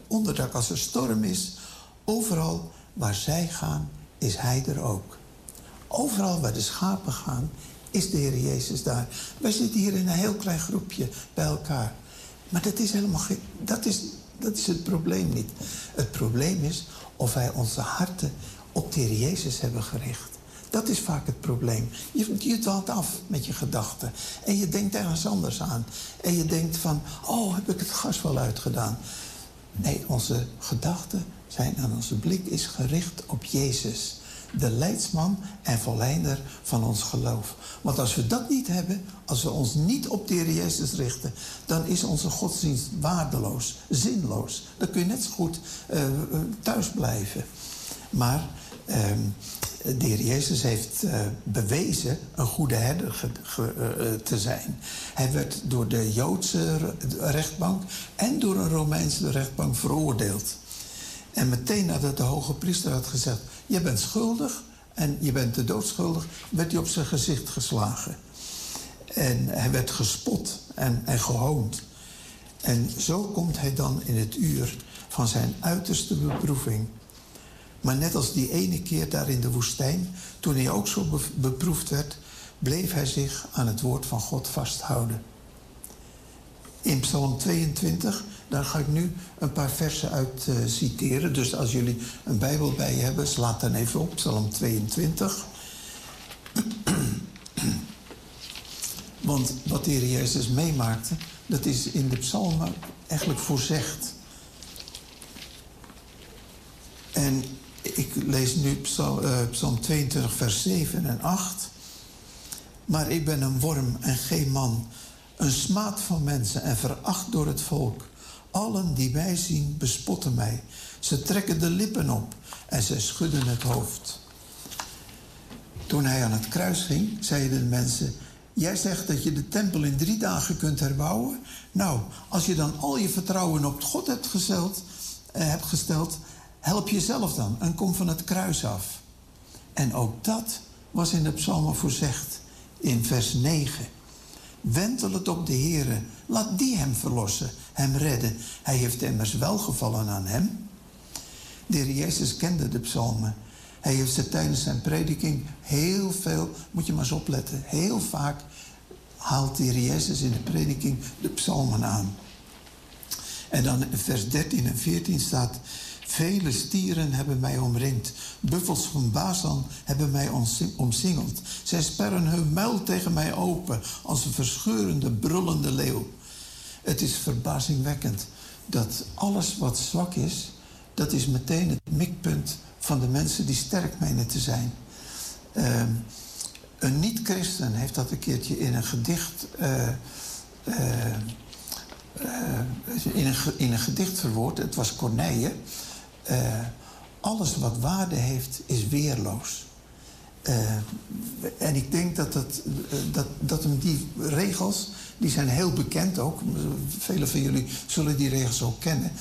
Speaker 9: onderdak als er storm is. Overal waar zij gaan, is hij er ook. Overal waar de schapen gaan, is de Heer Jezus daar. Wij zitten hier in een heel klein groepje bij elkaar. Maar dat is helemaal. Dat is, dat is het probleem niet. Het probleem is of wij onze harten op de Heer Jezus hebben gericht. Dat is vaak het probleem. Je, je af met je gedachten. En je denkt ergens anders aan. En je denkt van, oh, heb ik het gas wel uitgedaan? Nee, onze gedachten zijn en onze blik is gericht op Jezus. de leidsman en volleinder van ons geloof. Want als we dat niet hebben, als we ons niet op de Heer Jezus richten, dan is onze godsdienst waardeloos, zinloos. Dan kun je net zo goed uh, thuis blijven. Maar de Heer Jezus heeft uh, bewezen een goede herder ge, uh, te zijn. Hij werd door de Joodse rechtbank en door een Romeinse rechtbank veroordeeld. En meteen nadat de hoge priester had gezegd: Je bent schuldig en je bent de doodschuldig, werd hij op zijn gezicht geslagen. En hij werd gespot en, en gehoond. En zo komt hij dan in het uur van zijn uiterste beproeving. Maar net als die ene keer daar in de woestijn, toen hij ook zo beproefd werd, bleef hij zich aan het woord van God vasthouden. In Psalm 22, daar ga ik nu een paar versen uit uh, citeren. Dus als jullie een Bijbel bij je hebben, slaat dan even op, Psalm 22. Want wat de Heer Jezus meemaakte, dat is in de psalmen eigenlijk voorzegd. En ik lees nu psalm, uh, psalm 22, vers 7 en 8. Maar ik ben een worm en geen man, een smaad van mensen en veracht door het volk. Allen die mij zien bespotten mij. Ze trekken de lippen op en ze schudden het hoofd. Toen hij aan het kruis ging, zeiden de mensen: Jij zegt dat je de tempel in drie dagen kunt herbouwen. Nou, als je dan al je vertrouwen op God hebt gesteld, eh, hebt gesteld help jezelf dan en kom van het kruis af. En ook dat was in de psalmen voorzegd in vers 9. Wentel het op de Heere, laat die hem verlossen, hem redden. Hij heeft immers welgevallen aan hem. De heer Jezus kende de psalmen. Hij heeft ze tijdens zijn prediking heel veel, moet je maar eens opletten, heel vaak haalt de heer Jezus in de prediking de psalmen aan. En dan in vers 13 en 14 staat, Vele stieren hebben mij omringd. Buffels van Bazan hebben mij omsingeld. Zij sperren hun muil tegen mij open als een verscheurende, brullende leeuw. Het is verbazingwekkend dat alles wat zwak is, dat is meteen het mikpunt van de mensen die sterk menen te zijn. Uh, een niet-christen heeft dat een keertje in een gedicht. Uh, uh, in, een, in een gedicht verwoord. Het was Corneille. Uh, alles wat waarde heeft, is weerloos. Uh, en ik denk dat, dat, dat, dat hem die regels, die zijn heel bekend ook. Velen van jullie zullen die regels ook kennen.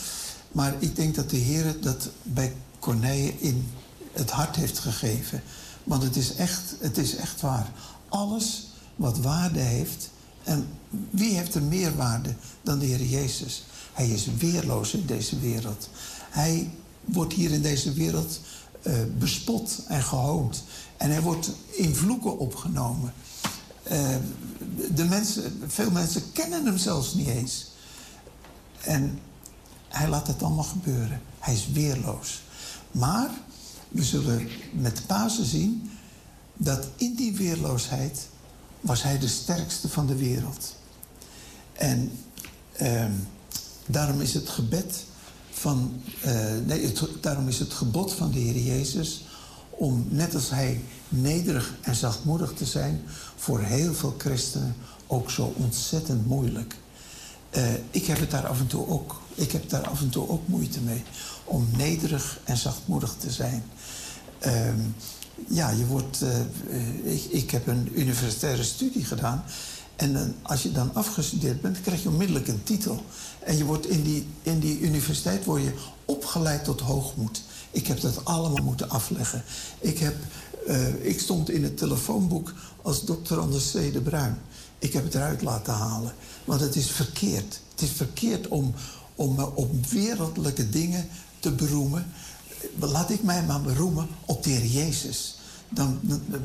Speaker 9: Maar ik denk dat de Heer dat bij Corneille in het hart heeft gegeven. Want het is echt, het is echt waar. Alles wat waarde heeft. En wie heeft er meer waarde dan de Heer Jezus? Hij is weerloos in deze wereld. Hij wordt hier in deze wereld uh, bespot en gehoond. En hij wordt in vloeken opgenomen. Uh, de mensen, veel mensen kennen hem zelfs niet eens. En hij laat het allemaal gebeuren. Hij is weerloos. Maar we zullen met Pasen zien dat in die weerloosheid was hij de sterkste van de wereld. En uh, daarom is het gebed van, uh, nee, daarom is het gebod van de Heer Jezus om, net als Hij nederig en zachtmoedig te zijn, voor heel veel christenen ook zo ontzettend moeilijk. Uh, ik heb het daar af en toe ook. Ik heb daar af en toe ook moeite mee om nederig en zachtmoedig te zijn. Uh, ja, je wordt. Uh, ik, ik heb een universitaire studie gedaan. En als je dan afgestudeerd bent, krijg je onmiddellijk een titel. En je wordt in die, in die universiteit word je opgeleid tot hoogmoed. Ik heb dat allemaal moeten afleggen. Ik, heb, uh, ik stond in het telefoonboek als dokter Anders C. de Bruin. Ik heb het eruit laten halen. Want het is verkeerd. Het is verkeerd om, om me op wereldlijke dingen te beroemen. Laat ik mij maar beroemen op de Heer Jezus. Dan,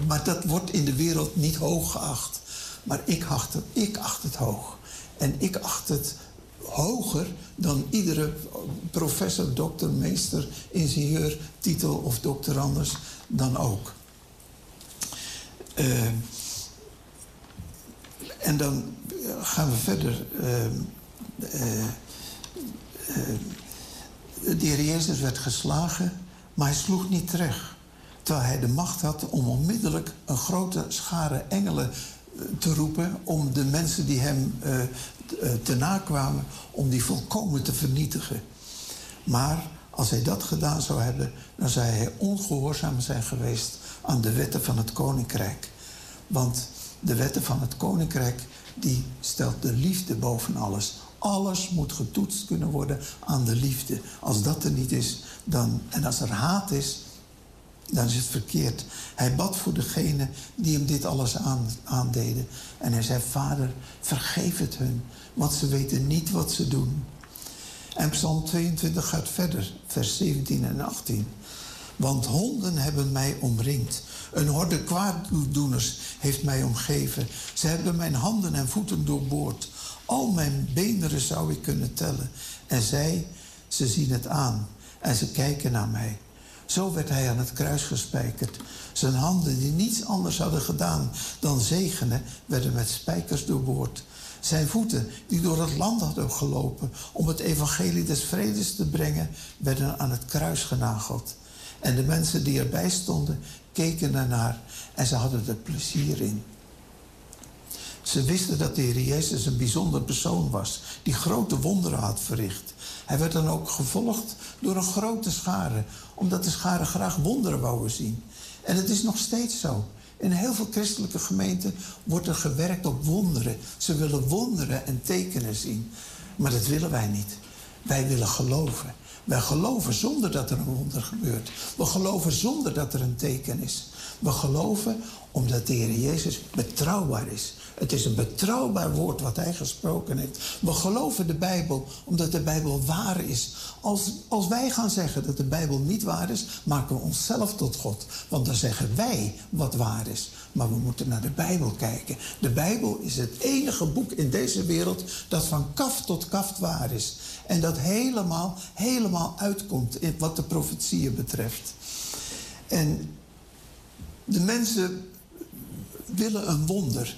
Speaker 9: maar dat wordt in de wereld niet hoog geacht. Maar ik acht het, ik acht het hoog. En ik acht het hoger dan iedere professor, dokter, meester, ingenieur, titel of doctorandus dan ook. Uh, en dan gaan we verder. Uh, uh, de heer Jezus werd geslagen, maar hij sloeg niet terug. Terwijl hij de macht had om onmiddellijk een grote schare engelen eh, te roepen om de mensen die hem uh, te nakwamen, om die volkomen te vernietigen. Maar als hij dat gedaan zou hebben, dan zou hij ongehoorzaam zijn geweest aan de wetten van het koninkrijk. Want de wetten van het koninkrijk, die stelt de liefde boven alles. Alles moet getoetst kunnen worden aan de liefde. Als dat er niet is, dan, en als er haat is, dan is het verkeerd. Hij bad voor degene die hem dit alles aan, aandeden. En hij zei, vader, vergeef het hun, want ze weten niet wat ze doen. En Psalm 22 gaat verder, vers 17 en 18. Want honden hebben mij omringd. Een horde kwaaddoeners heeft mij omgeven. Ze hebben mijn handen en voeten doorboord. Al mijn beenderen zou ik kunnen tellen. En zij, ze zien het aan en ze kijken naar mij. Zo werd hij aan het kruis gespijkerd. Zijn handen, die niets anders hadden gedaan dan zegenen, werden met spijkers doorboord. Zijn voeten, die door het land hadden gelopen om het evangelie des vredes te brengen, werden aan het kruis genageld. En de mensen die erbij stonden, keken ernaar en ze hadden er plezier in. Ze wisten dat de Heer Jezus een bijzonder persoon was, die grote wonderen had verricht. Hij werd dan ook gevolgd door een grote schare, omdat de schare graag wonderen wouden zien. En het is nog steeds zo. In heel veel christelijke gemeenten wordt er gewerkt op wonderen. Ze willen wonderen en tekenen zien. Maar dat willen wij niet. Wij willen geloven. Wij geloven zonder dat er een wonder gebeurt. We geloven zonder dat er een teken is. We geloven omdat de Heer Jezus betrouwbaar is. Het is een betrouwbaar woord wat hij gesproken heeft. We geloven de Bijbel omdat de Bijbel waar is. Als, als wij gaan zeggen dat de Bijbel niet waar is, maken we onszelf tot God. Want dan zeggen wij wat waar is. Maar we moeten naar de Bijbel kijken. De Bijbel is het enige boek in deze wereld dat van kaf tot kaft waar is. En dat helemaal, helemaal uitkomt in wat de profetieën betreft. En de mensen willen een wonder.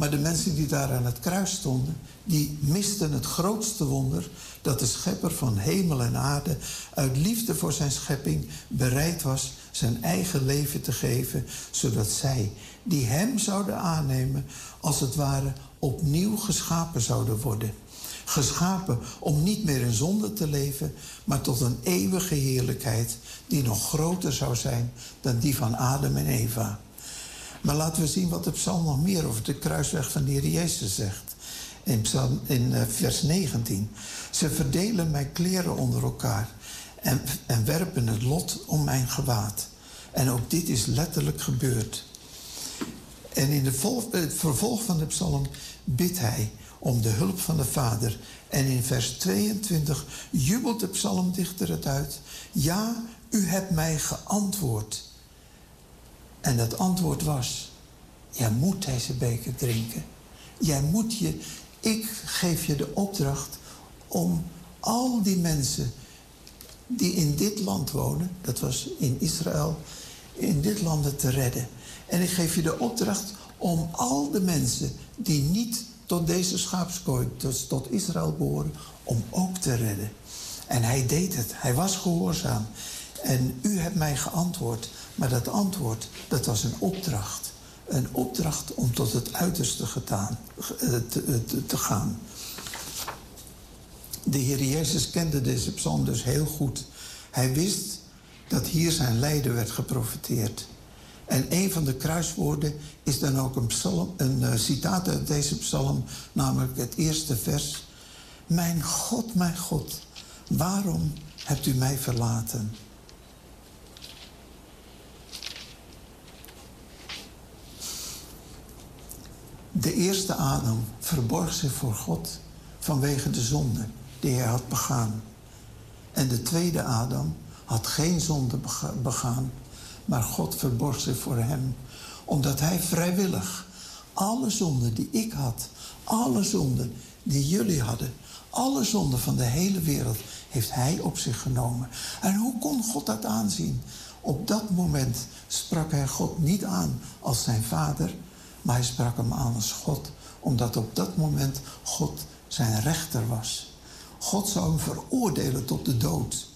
Speaker 9: Maar de mensen die daar aan het kruis stonden, die misten het grootste wonder dat de schepper van hemel en aarde uit liefde voor zijn schepping bereid was zijn eigen leven te geven, zodat zij, die hem zouden aannemen, als het ware opnieuw geschapen zouden worden. Geschapen om niet meer in zonde te leven, maar tot een eeuwige heerlijkheid die nog groter zou zijn dan die van Adam en Eva. Maar laten we zien wat de psalm nog meer over de kruisweg van de Heer Jezus zegt. In, psalm, in uh, vers 19. Ze verdelen mijn kleren onder elkaar en, en werpen het lot om mijn gewaad. En ook dit is letterlijk gebeurd. En in de het vervolg van de psalm bidt hij om de hulp van de Vader. En in vers 22 jubelt de psalmdichter het uit. Ja, u hebt mij geantwoord. En dat antwoord was: Jij moet deze beker drinken. Jij moet je, ik geef je de opdracht om al die mensen die in dit land wonen, dat was in Israël, in dit land te redden. En ik geef je de opdracht om al de mensen die niet tot deze schaapskooi, dus tot Israël behoren, om ook te redden. En hij deed het. Hij was gehoorzaam. En u hebt mij geantwoord. Maar dat antwoord, dat was een opdracht. Een opdracht om tot het uiterste gedaan, eh, te, te, te gaan. De Heer Jezus kende deze psalm dus heel goed. Hij wist dat hier zijn lijden werd geprofiteerd. En een van de kruiswoorden is dan ook een, psalm, een uh, citaat uit deze psalm, namelijk het eerste vers. Mijn God, mijn God, waarom hebt u mij verlaten? De eerste Adam verborg zich voor God vanwege de zonde die hij had begaan. En de tweede Adam had geen zonde begaan, maar God verborg zich voor hem, omdat hij vrijwillig alle zonden die ik had, alle zonden die jullie hadden, alle zonden van de hele wereld, heeft hij op zich genomen. En hoe kon God dat aanzien? Op dat moment sprak hij God niet aan als zijn vader, maar hij sprak hem aan als God, omdat op dat moment God zijn rechter was. God zou hem veroordelen tot de dood.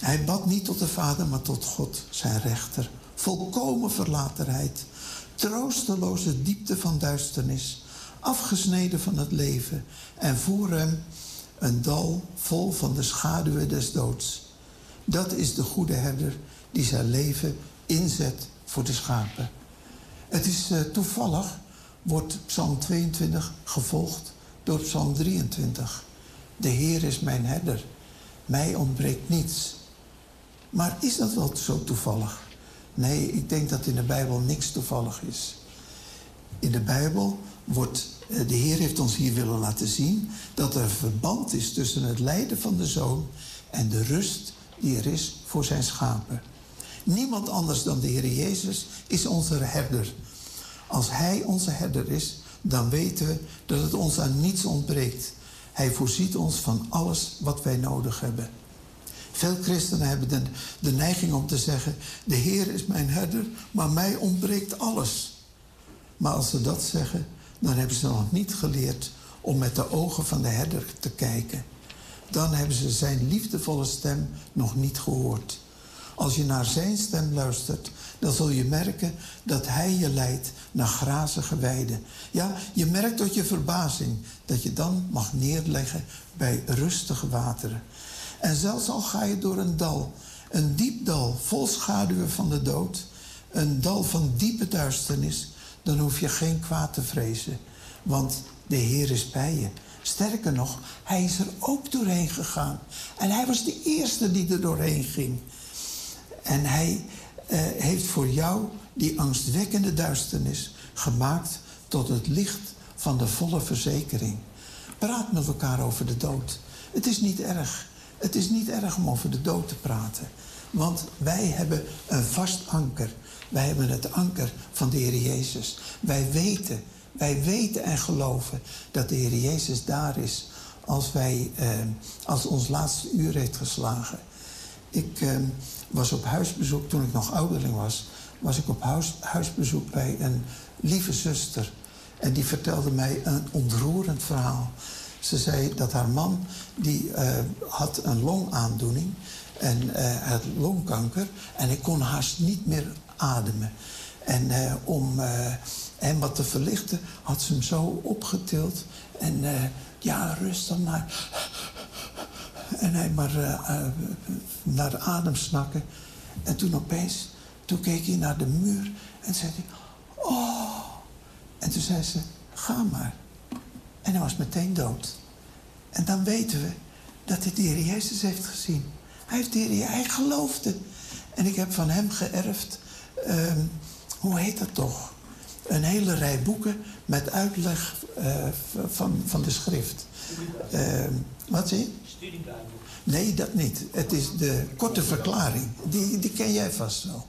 Speaker 9: Hij bad niet tot de Vader, maar tot God, zijn rechter. Volkomen verlatenheid, troosteloze diepte van duisternis, afgesneden van het leven en voor hem een dal vol van de schaduwen des doods. Dat is de goede herder die zijn leven inzet voor de schapen. Het is uh, toevallig, wordt Psalm 22 gevolgd door Psalm 23. De Heer is mijn herder, mij ontbreekt niets. Maar is dat wel zo toevallig? Nee, ik denk dat in de Bijbel niks toevallig is. In de Bijbel wordt, de Heer heeft ons hier willen laten zien dat er verband is tussen het lijden van de zoon en de rust die er is voor zijn schapen. Niemand anders dan de Heer Jezus is onze herder. Als Hij onze herder is, dan weten we dat het ons aan niets ontbreekt. Hij voorziet ons van alles wat wij nodig hebben. Veel christenen hebben de, de neiging om te zeggen: De Heer is mijn herder, maar mij ontbreekt alles. Maar als ze dat zeggen, dan hebben ze nog niet geleerd om met de ogen van de herder te kijken. Dan hebben ze zijn liefdevolle stem nog niet gehoord. Als je naar zijn stem luistert, dan zul je merken dat hij je leidt naar grazige weiden. Ja, je merkt tot je verbazing dat je dan mag neerleggen bij rustige wateren. En zelfs al ga je door een dal, een diep dal vol schaduwen van de dood, een dal van diepe duisternis, dan hoef je geen kwaad te vrezen. Want de Heer is bij je. Sterker nog, hij is er ook doorheen gegaan. En hij was de eerste die er doorheen ging. En hij uh, heeft voor jou die angstwekkende duisternis gemaakt tot het licht van de volle verzekering. Praat met elkaar over de dood. Het is niet erg. Het is niet erg om over de dood te praten. Want wij hebben een vast anker. Wij hebben het anker van de Heer Jezus. Wij weten, wij weten en geloven dat de Heer Jezus daar is als, wij, eh, als ons laatste uur heeft geslagen. Ik eh, was op huisbezoek toen ik nog ouderling was. Was ik op huis, huisbezoek bij een lieve zuster. En die vertelde mij een ontroerend verhaal. Ze zei dat haar man die uh, had een longaandoening en uh, had longkanker en hij kon haast niet meer ademen. En uh, om hem wat te verlichten had ze hem zo opgetild en ja, rust dan maar. En hij maar naar adem snakken. En toen opeens, toen keek hij naar de muur en zei hij, oh. En toen zei ze, ga maar. En hij was meteen dood. En dan weten we dat hij de Heer Jezus heeft gezien. Hij, heeft de hij geloofde. En ik heb van hem geërfd, um, hoe heet dat toch? Een hele rij boeken met uitleg uh, van, van de schrift. Uh, wat zie je? Nee, dat niet. Het is de korte verklaring. Die, die ken jij vast wel.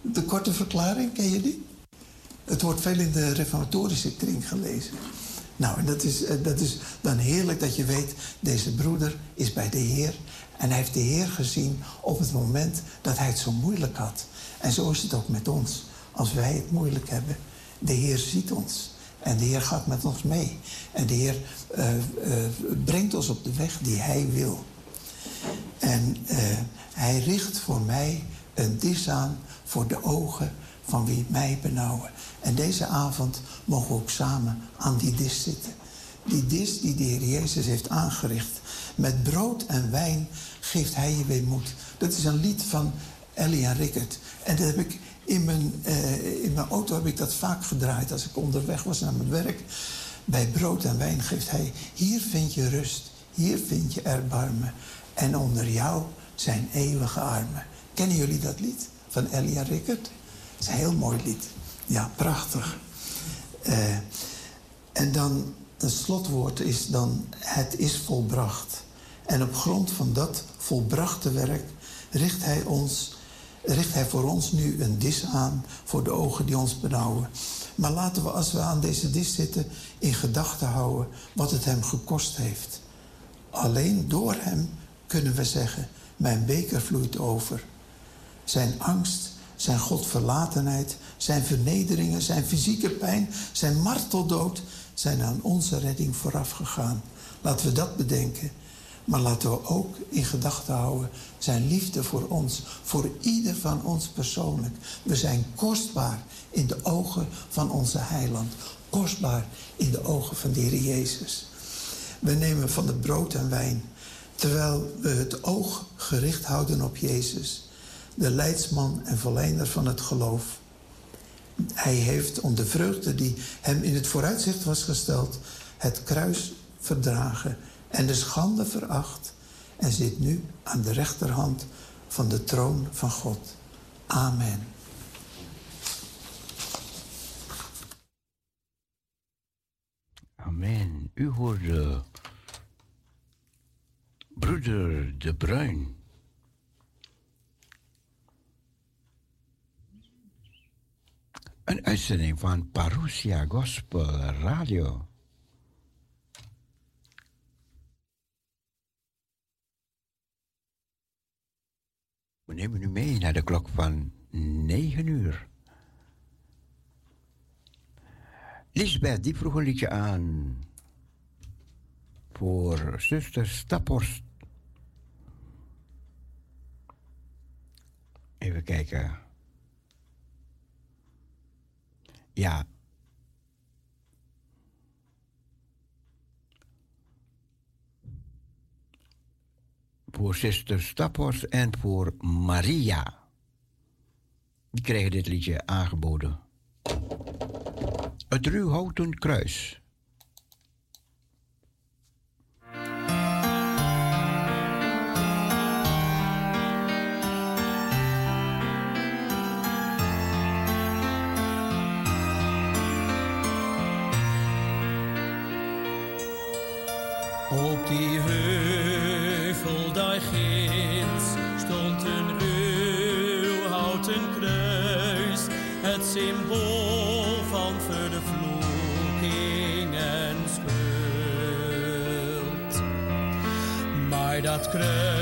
Speaker 9: De korte verklaring, ken je die? Het wordt veel in de reformatorische kring gelezen. Nou, en dat is, eh, dat is dan heerlijk dat je weet, deze broeder is bij de Heer. En hij heeft de Heer gezien op het moment dat hij het zo moeilijk had. En zo is het ook met ons. Als wij het moeilijk hebben, de Heer ziet ons. En de Heer gaat met ons mee. En de Heer uh, uh, brengt ons op de weg die Hij wil. En uh, Hij richt voor mij een dis aan voor de ogen van wie mij benauwen. En deze avond mogen we ook samen aan die dis zitten. Die dis die de Heer Jezus heeft aangericht. Met brood en wijn geeft Hij je weer moed. Dat is een lied van Ellie en Rickert. En dat heb ik in mijn, uh, in auto heb ik dat vaak gedraaid als ik onderweg was naar mijn werk. Bij brood en wijn geeft hij, hier vind je rust, hier vind je erbarmen. En onder jou zijn eeuwige armen. Kennen jullie dat lied van Elia Rickert? Het is een heel mooi lied. Ja, prachtig. Uh, en dan het slotwoord is dan, het is volbracht. En op grond van dat volbrachte werk richt hij ons richt hij voor ons nu een dis aan voor de ogen die ons benauwen. Maar laten we als we aan deze dis zitten in gedachten houden wat het hem gekost heeft. Alleen door hem kunnen we zeggen, mijn beker vloeit over. Zijn angst, zijn godverlatenheid, zijn vernederingen, zijn fysieke pijn, zijn marteldood zijn aan onze redding vooraf gegaan. Laten we dat bedenken. Maar laten we ook in gedachten houden zijn liefde voor ons, voor ieder van ons persoonlijk. We zijn kostbaar in de ogen van onze heiland, kostbaar in de ogen van de Heer Jezus. We nemen van het brood en wijn, terwijl we het oog gericht houden op Jezus, de leidsman en verlener van het geloof. Hij heeft om de vreugde die hem in het vooruitzicht was gesteld, het kruis verdragen en de schande veracht en zit nu aan de rechterhand van de troon van God. Amen.
Speaker 2: Amen. U hoorde broeder De Bruin. Een uitzending van Parousia Gospel Radio. We nemen u mee naar de klok van 9 uur. Lisbeth, die vroeg een liedje aan voor zuster Staphorst. Even kijken. Ja. Voor zuster Staphorst en voor Maria. Die kregen dit liedje aangeboden. Het ruwhouten kruis.
Speaker 6: Maar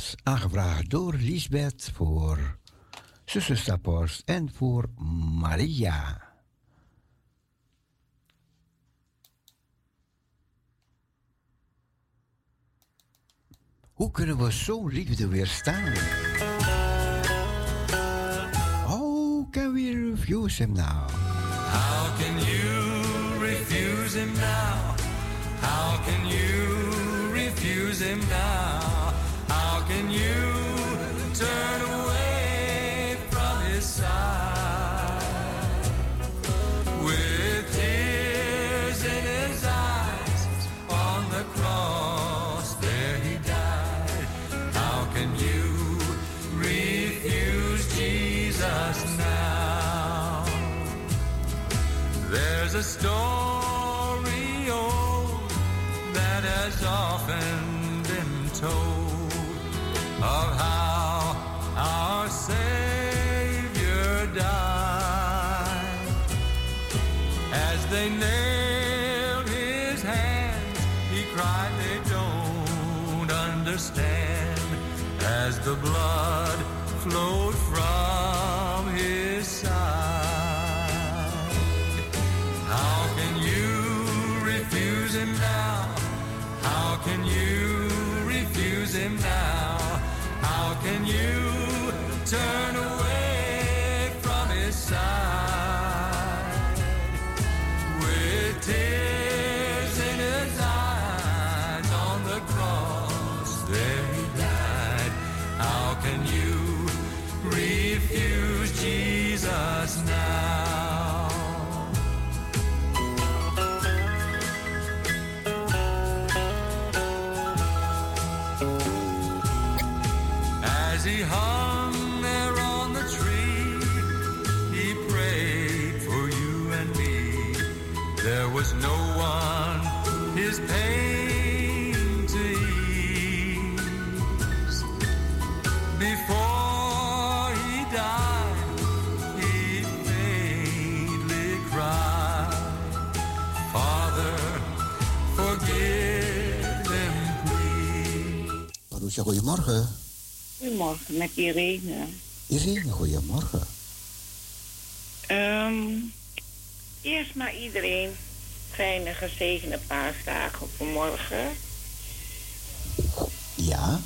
Speaker 2: was aangevraagd door Lisbeth voor zuster Staphorst en voor Maria. Hoe kunnen we zo'n liefde weerstaan? How can we refuse him now?
Speaker 1: How can you refuse him now? How can you refuse him now? The blood flowed
Speaker 2: goedemorgen.
Speaker 10: Goedemorgen, met Irene.
Speaker 2: Irene, goedemorgen.
Speaker 10: Ehm, eerst maar iedereen fijne, gezegende paasdagen vanmorgen.
Speaker 2: Ja?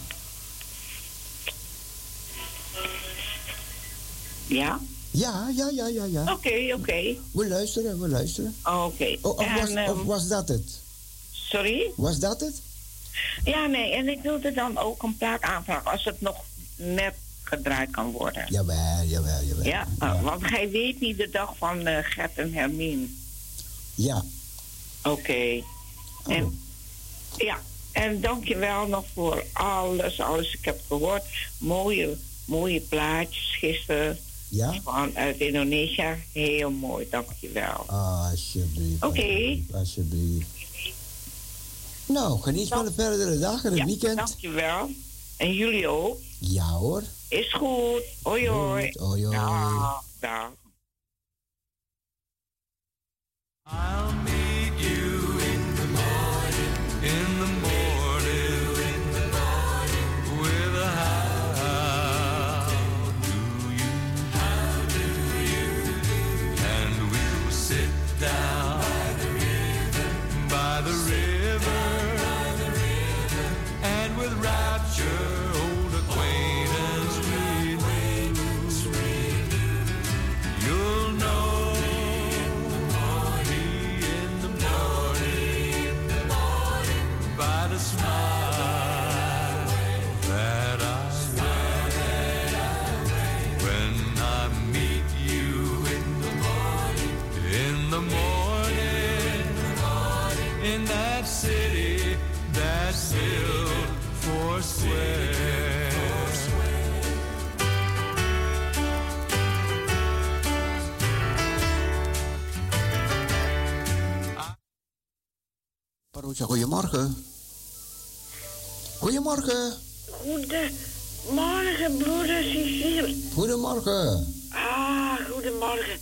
Speaker 10: Ja?
Speaker 2: Ja, ja, ja, ja, ja.
Speaker 10: Oké, oké.
Speaker 2: We luisteren, we luisteren.
Speaker 10: Oké.
Speaker 2: Oh, of, was,
Speaker 10: ehm,
Speaker 2: of was dat het?
Speaker 10: Sorry?
Speaker 2: Was dat het?
Speaker 10: Ja, nee, en ik wilde dan ook een plaat aanvragen als het nog net gedraaid kan worden.
Speaker 2: Jawel, jawel, jawel.
Speaker 10: Ja, uh, want gij weet niet de dag van eh, Gert en Hermine.
Speaker 2: Ja.
Speaker 10: Oké. En, ja, en dankjewel nog voor alles, alles. Ik heb gehoord, mooie, mooie plaatjes gisteren.
Speaker 2: Ja?
Speaker 10: Vanuit Indonesië. Heel mooi, dankjewel.
Speaker 2: Ah, alsjeblieft.
Speaker 10: Oké.
Speaker 2: alsjeblieft, Alsjeblieft. Nou, geniet van de verdere dag en het
Speaker 10: Ja,
Speaker 2: weekend.
Speaker 10: dankjewel. En jullie ook.
Speaker 2: Ja hoor.
Speaker 10: Is goed. Hoi hoi.
Speaker 2: Goed, hoi, hoi.
Speaker 10: Dag, dag.
Speaker 2: Goedemorgen. Goedemorgen.
Speaker 11: Goedemorgen, broeder Cecile.
Speaker 2: Goedemorgen.
Speaker 11: Ah, goedemorgen.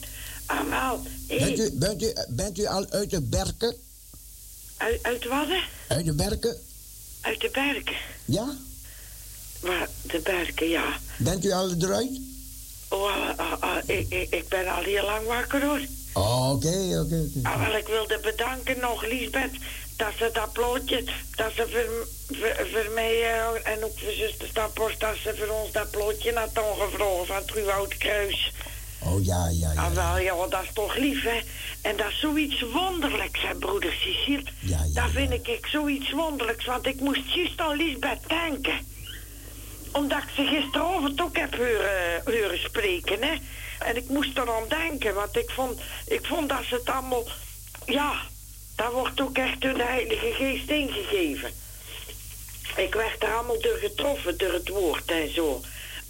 Speaker 11: Ah, wel. Hey,
Speaker 2: Bent, u, bent, u, bent u al uit de berken?
Speaker 11: uit, uit wat?
Speaker 2: Uit de berken?
Speaker 11: Uit de bergen.
Speaker 2: Ja?
Speaker 11: Maar de berken, ja.
Speaker 2: Bent u al eruit?
Speaker 11: Oh, ah, ah, ah, ik, ik, ik ben al heel lang wakker hoor.
Speaker 2: Oh, Oké, oké, oké.
Speaker 11: Ah, wel, ik wilde bedanken nog, Lisbeth, dat ze dat plotje, dat ze voor, voor, voor mij en ook voor zuster Stappers, dat ze voor ons dat plotje had aangevraagd van het Ruwoud Kruis.
Speaker 2: Oh ja, ja, ja.
Speaker 11: Ah, wel, ja, dat is toch lief, hè? En dat is zoiets wonderlijks, hè, broeder Cecile.
Speaker 2: Ja, ja,
Speaker 11: dat vind ik, ik zoiets wonderlijks, want ik moest juist aan Lisbeth denken. Omdat ik ze gisteravond ook heb horen, horen spreken, hè. En ik moest eraan denken, want ik vond, ik vond dat ze het allemaal... Ja, dat wordt ook echt door de Heilige Geest ingegeven. Ik werd er allemaal door getroffen, door het woord en zo.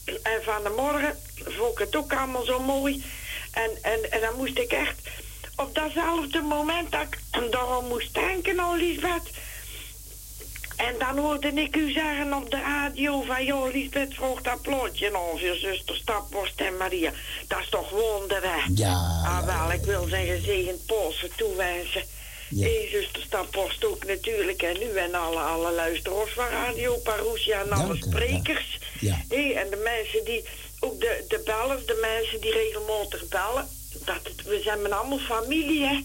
Speaker 11: En van de morgen vond ik het ook allemaal zo mooi. En, en, en dan moest ik echt op datzelfde moment dat ik daarom moest denken aan Lisbeth. En dan hoorde ik u zeggen op de radio van... joh, Lisbeth vroeg dat plotje aan voor zuster Stapworst en Maria. Dat is toch wonder, hè?
Speaker 2: Ja,
Speaker 11: Ah, wel, ik wil zijn gezegend Poolse toewensen.
Speaker 2: Ja.
Speaker 11: Ja. zuster Stapworst ook natuurlijk. En u en alle, alle luisteraars van Radio Parousia en alle
Speaker 2: Dank u, ja.
Speaker 11: sprekers.
Speaker 2: Ja.
Speaker 11: En de mensen die... Ook de, de bellers, de mensen die regelmatig bellen. Dat het, we zijn allemaal familie, hè?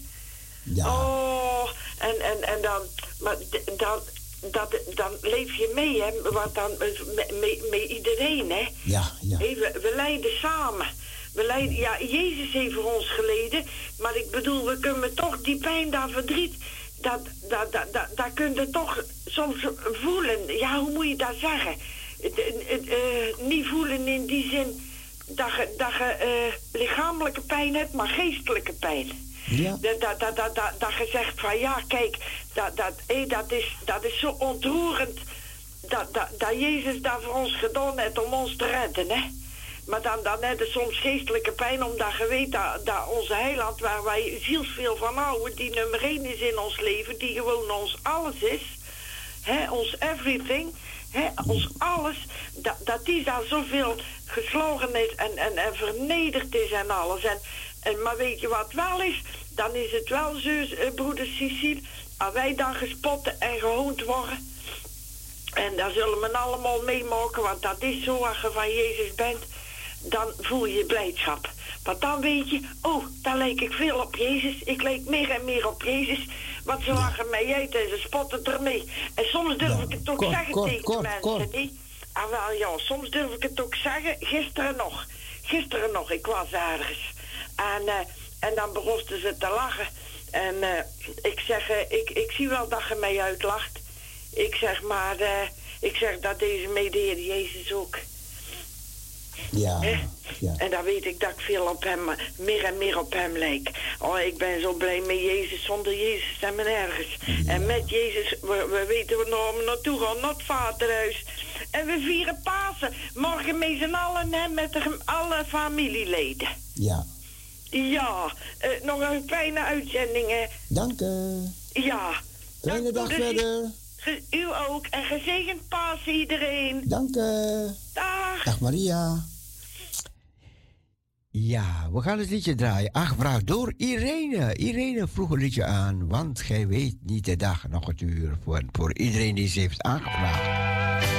Speaker 2: Ja.
Speaker 11: Oh, en, en, en dan, maar dan, dat, dan leef je mee, hè? Want dan met, met, met iedereen, hè?
Speaker 2: Ja, ja.
Speaker 11: We, we lijden samen. We ja, Jezus heeft voor ons geleden, maar ik bedoel, we kunnen toch die pijn, dat verdriet, dat, dat, dat, dat, dat kun je toch soms voelen. Ja, hoe moet je dat zeggen? Eh, niet voelen in die zin dat je, dat je eh, lichamelijke pijn hebt, maar geestelijke pijn.
Speaker 2: Ja.
Speaker 11: Dat, dat, dat, dat, dat, dat je zegt van ja, kijk, dat, dat, hé, dat, is, dat is zo ontroerend dat, dat, dat Jezus dat voor ons gedaan heeft om ons te redden, hè. Maar dan, dan heb je soms geestelijke pijn, omdat je weet dat, dat onze heiland, waar wij zielsveel van houden, die nummer één is in ons leven, die gewoon ons alles is, hè, ons everything, hè, ons alles, dat, dat die daar zoveel geslagen is en, en, en vernederd is en alles. En, en, maar weet je wat wel is? Dan is het wel zo, eh, broeder Cecile, als wij dan gespotten en gehoond worden, en dat zullen we allemaal meemaken, want dat is zo als je van Jezus bent. Dan voel je blijdschap. Want dan weet je, oh, dan lijk ik veel op Jezus. Ik lijk meer en meer op Jezus. Want ze lachen mij uit en ze spotten ermee. En soms durf
Speaker 2: Ja,
Speaker 11: ik het ook
Speaker 2: kort,
Speaker 11: zeggen
Speaker 2: kort,
Speaker 11: tegen
Speaker 2: kort,
Speaker 11: mensen, niet? Ah, wel ja, soms durf ik het ook zeggen. Gisteren nog. Gisteren nog, ik was ergens. En, eh, en dan begonnen ze te lachen. En eh, ik zeg, eh, ik, ik zie wel dat je mij uitlacht. Ik zeg maar, ik zeg dat deze mede Jezus ook.
Speaker 2: Ja.
Speaker 11: En dan weet ik dat ik veel op hem, meer en meer op hem lijk. Oh, ik ben zo blij met Jezus. Zonder Jezus zijn we nergens. En met Jezus, we, we weten waar we naartoe gaan, naar het vaderhuis. En we vieren Pasen. Morgen met z'n allen, hè, met de, alle familieleden.
Speaker 2: Ja.
Speaker 11: Ja, eh, nog een fijne uitzending, hè.
Speaker 2: Dank u.
Speaker 11: Ja.
Speaker 2: Fijne dag
Speaker 11: broeder.
Speaker 2: verder.
Speaker 11: U ook. En gezegend Pasen iedereen.
Speaker 2: Dank u.
Speaker 11: Dag.
Speaker 2: Dag Maria. Ja, we gaan het liedje draaien. Aangevraagd door Irene. Irene vroeg een liedje aan, want gij weet niet de dag, nog het uur. Voor, voor iedereen die ze heeft aangevraagd.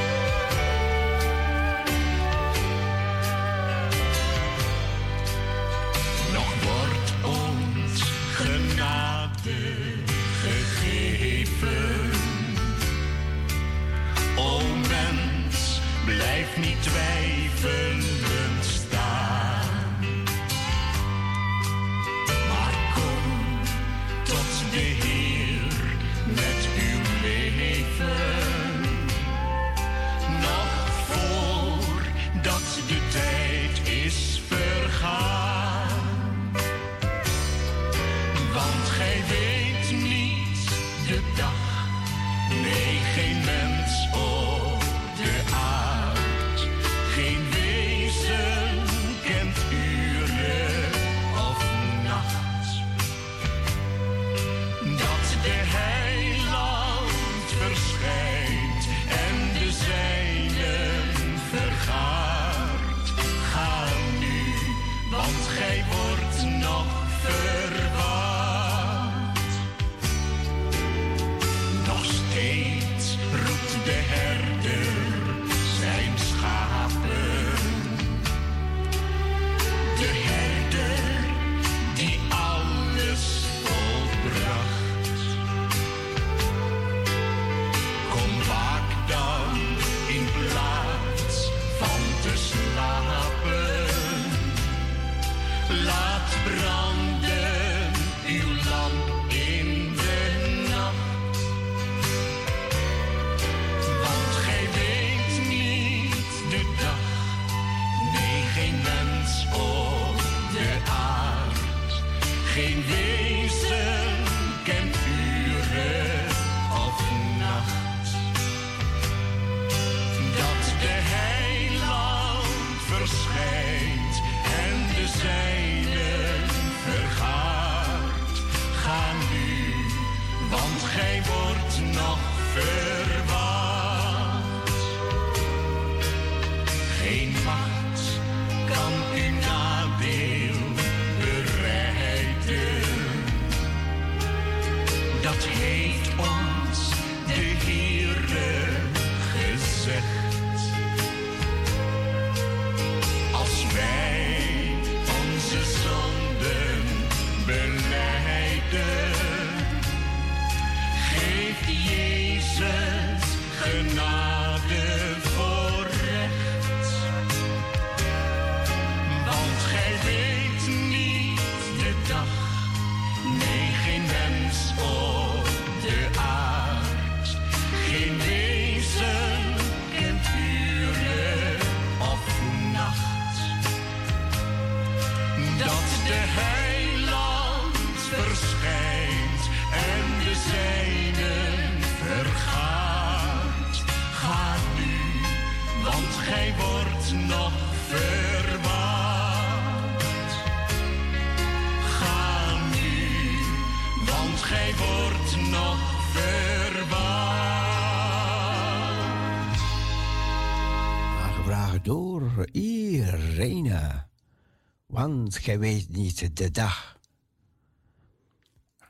Speaker 1: gij weet niet de dag.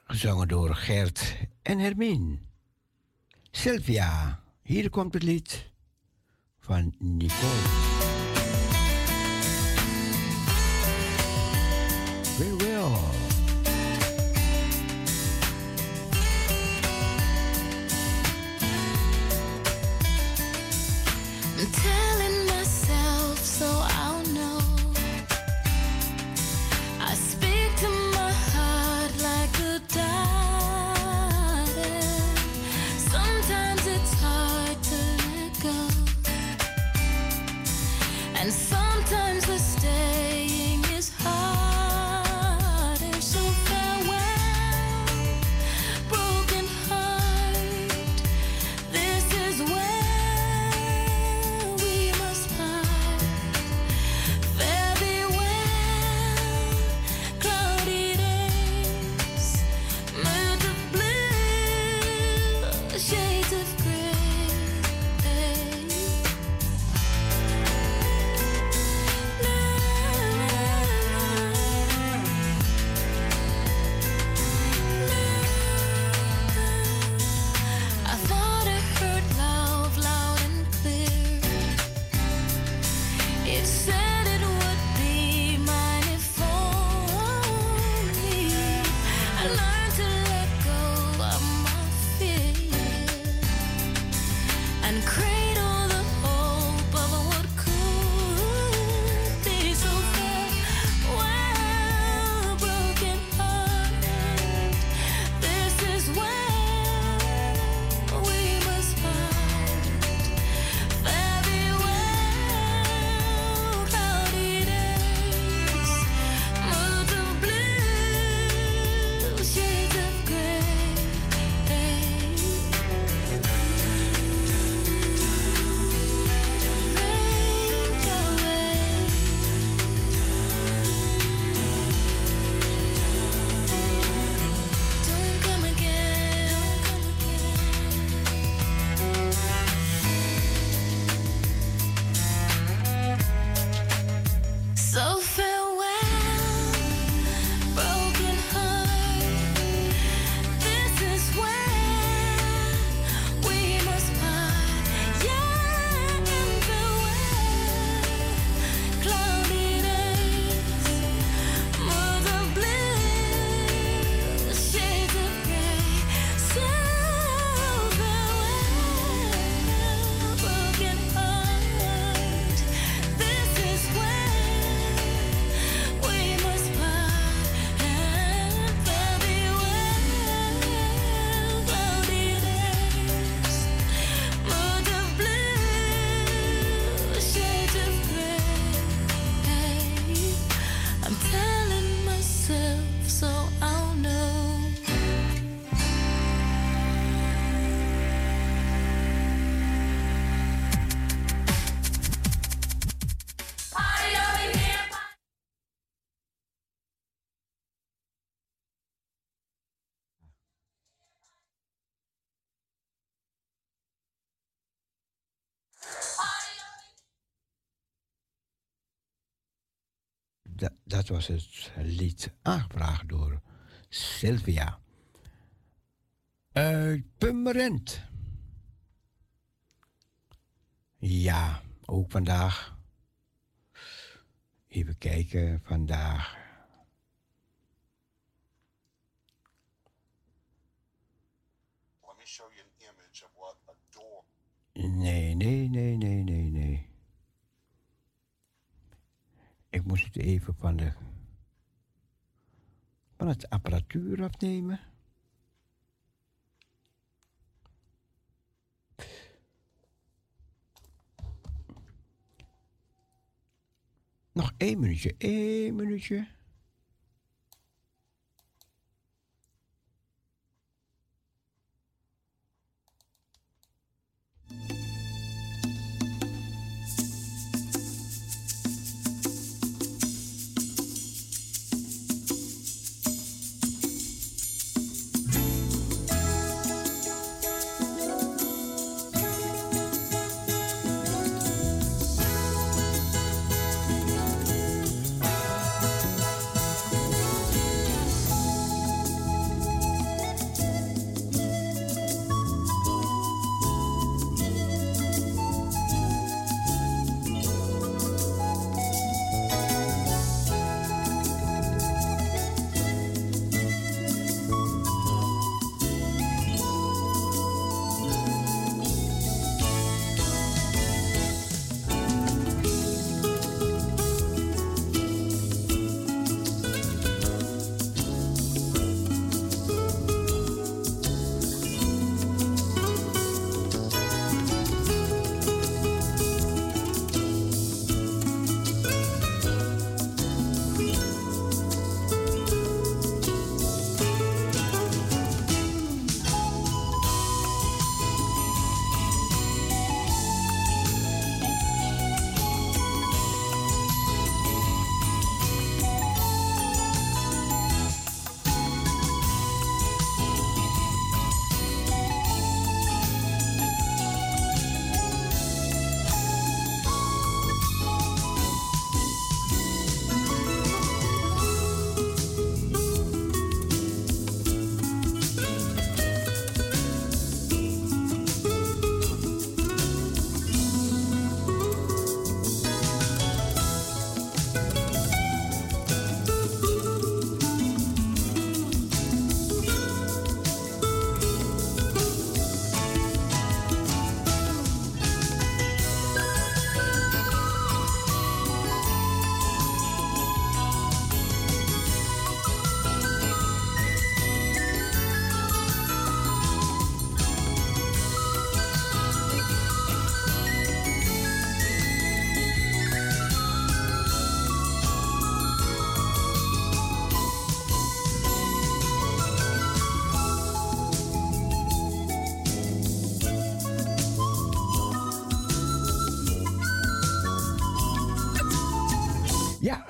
Speaker 7: Gezongen door Gert en Hermine. Sylvia, hier komt het lied van Nicole.
Speaker 2: Dat, dat was het lied aangevraagd door Sylvia. Uit Pummerend. Ja, ook vandaag. Even kijken, vandaag. Nee, nee, nee, nee, nee, nee. Ik moest even van, de, van het apparatuur afnemen. Nog één minuutje, één minuutje.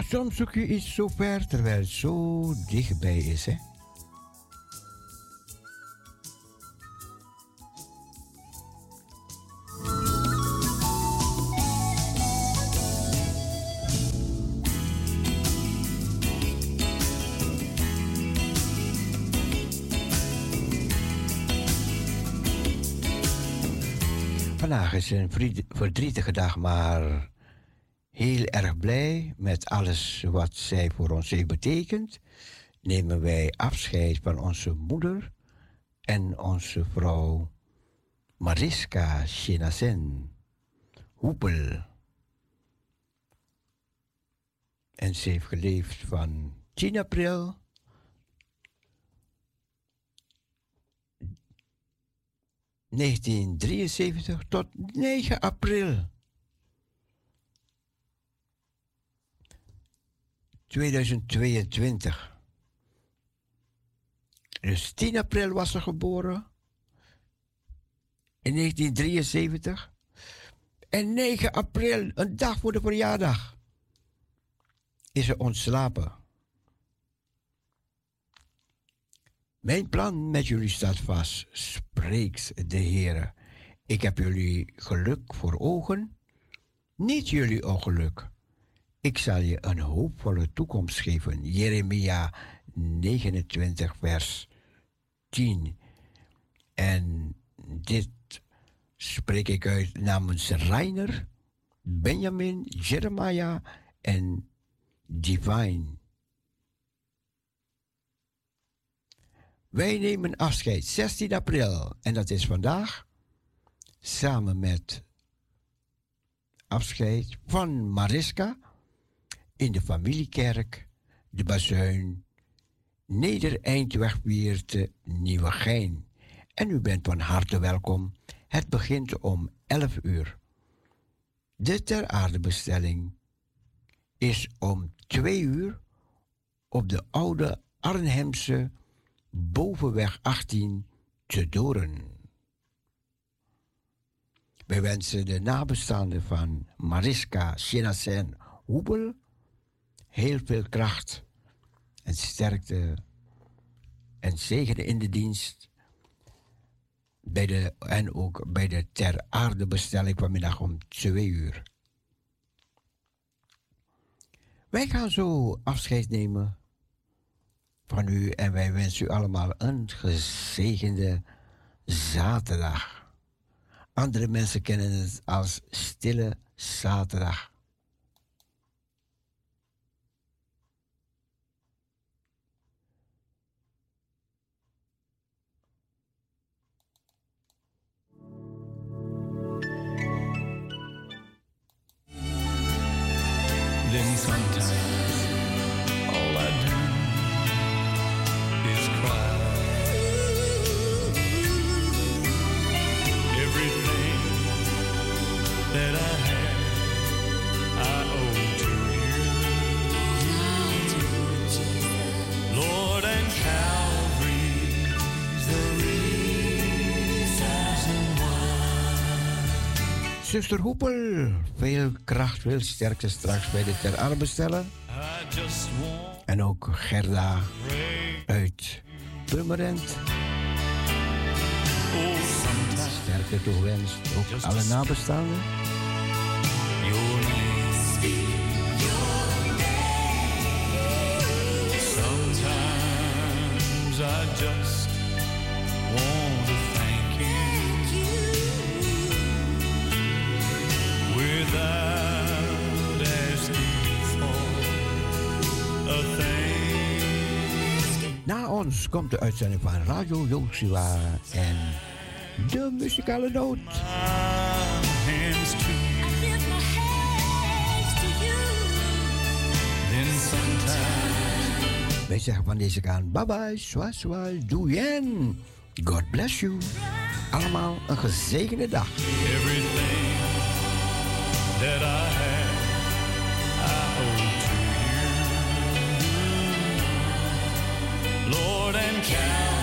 Speaker 2: Soms zoek je iets zo ver terwijl het zo dichtbij is, hè? Vandaag is een verdrietige dag, maar heel erg blij met alles wat zij voor ons heeft betekend. Nemen wij afscheid van onze moeder en onze vrouw Mariska Shenazen Hoepel. En ze heeft geleefd van 10 april 1973 tot 9 april 2022. Dus 10 april was ze geboren. In 1973. En 9 april, een dag voor de verjaardag, is ze ontslapen. Mijn plan met jullie staat vast, spreekt de Heer. Ik heb jullie geluk voor ogen, niet jullie ongeluk. Ik zal je een hoopvolle toekomst geven. Jeremia 29, vers 10. En dit spreek ik uit namens Reiner, Benjamin, Jeremiah en Divine. Wij nemen afscheid 16 april en dat is vandaag samen met afscheid van Mariska in de familiekerk, de bazuin, Neder-Eindwegweerte, Nieuwegein. En u bent van harte welkom. Het begint om 11 uur. De ter aardebestelling is om 2 uur op de oude Arnhemse Bovenweg 18 te Doren. Wij wensen de nabestaanden van Mariska Sinasen Hoebel heel veel kracht en sterkte en zegen in de dienst. Bij de, en ook bij de ter aarde bestelling vanmiddag om twee uur. Wij gaan zo afscheid nemen van u en wij wensen u allemaal een gezegende zaterdag. Andere mensen kennen het als stille zaterdag.
Speaker 1: Then sometimes
Speaker 2: Zuster Hoepel, veel kracht, veel sterkte straks bij de ter
Speaker 1: just want
Speaker 2: En ook Gerda uit Purmerend. Sterkte toegewenst. Ook alle nabestaanden.
Speaker 1: I just
Speaker 2: Na ons komt de uitzending van Radio Joshua en de muzikale noot. Wij zeggen van deze kant bye bye, swa swa. God bless you. Allemaal een gezegende dag.
Speaker 1: That I have, I owe to you. Lord and Calvary.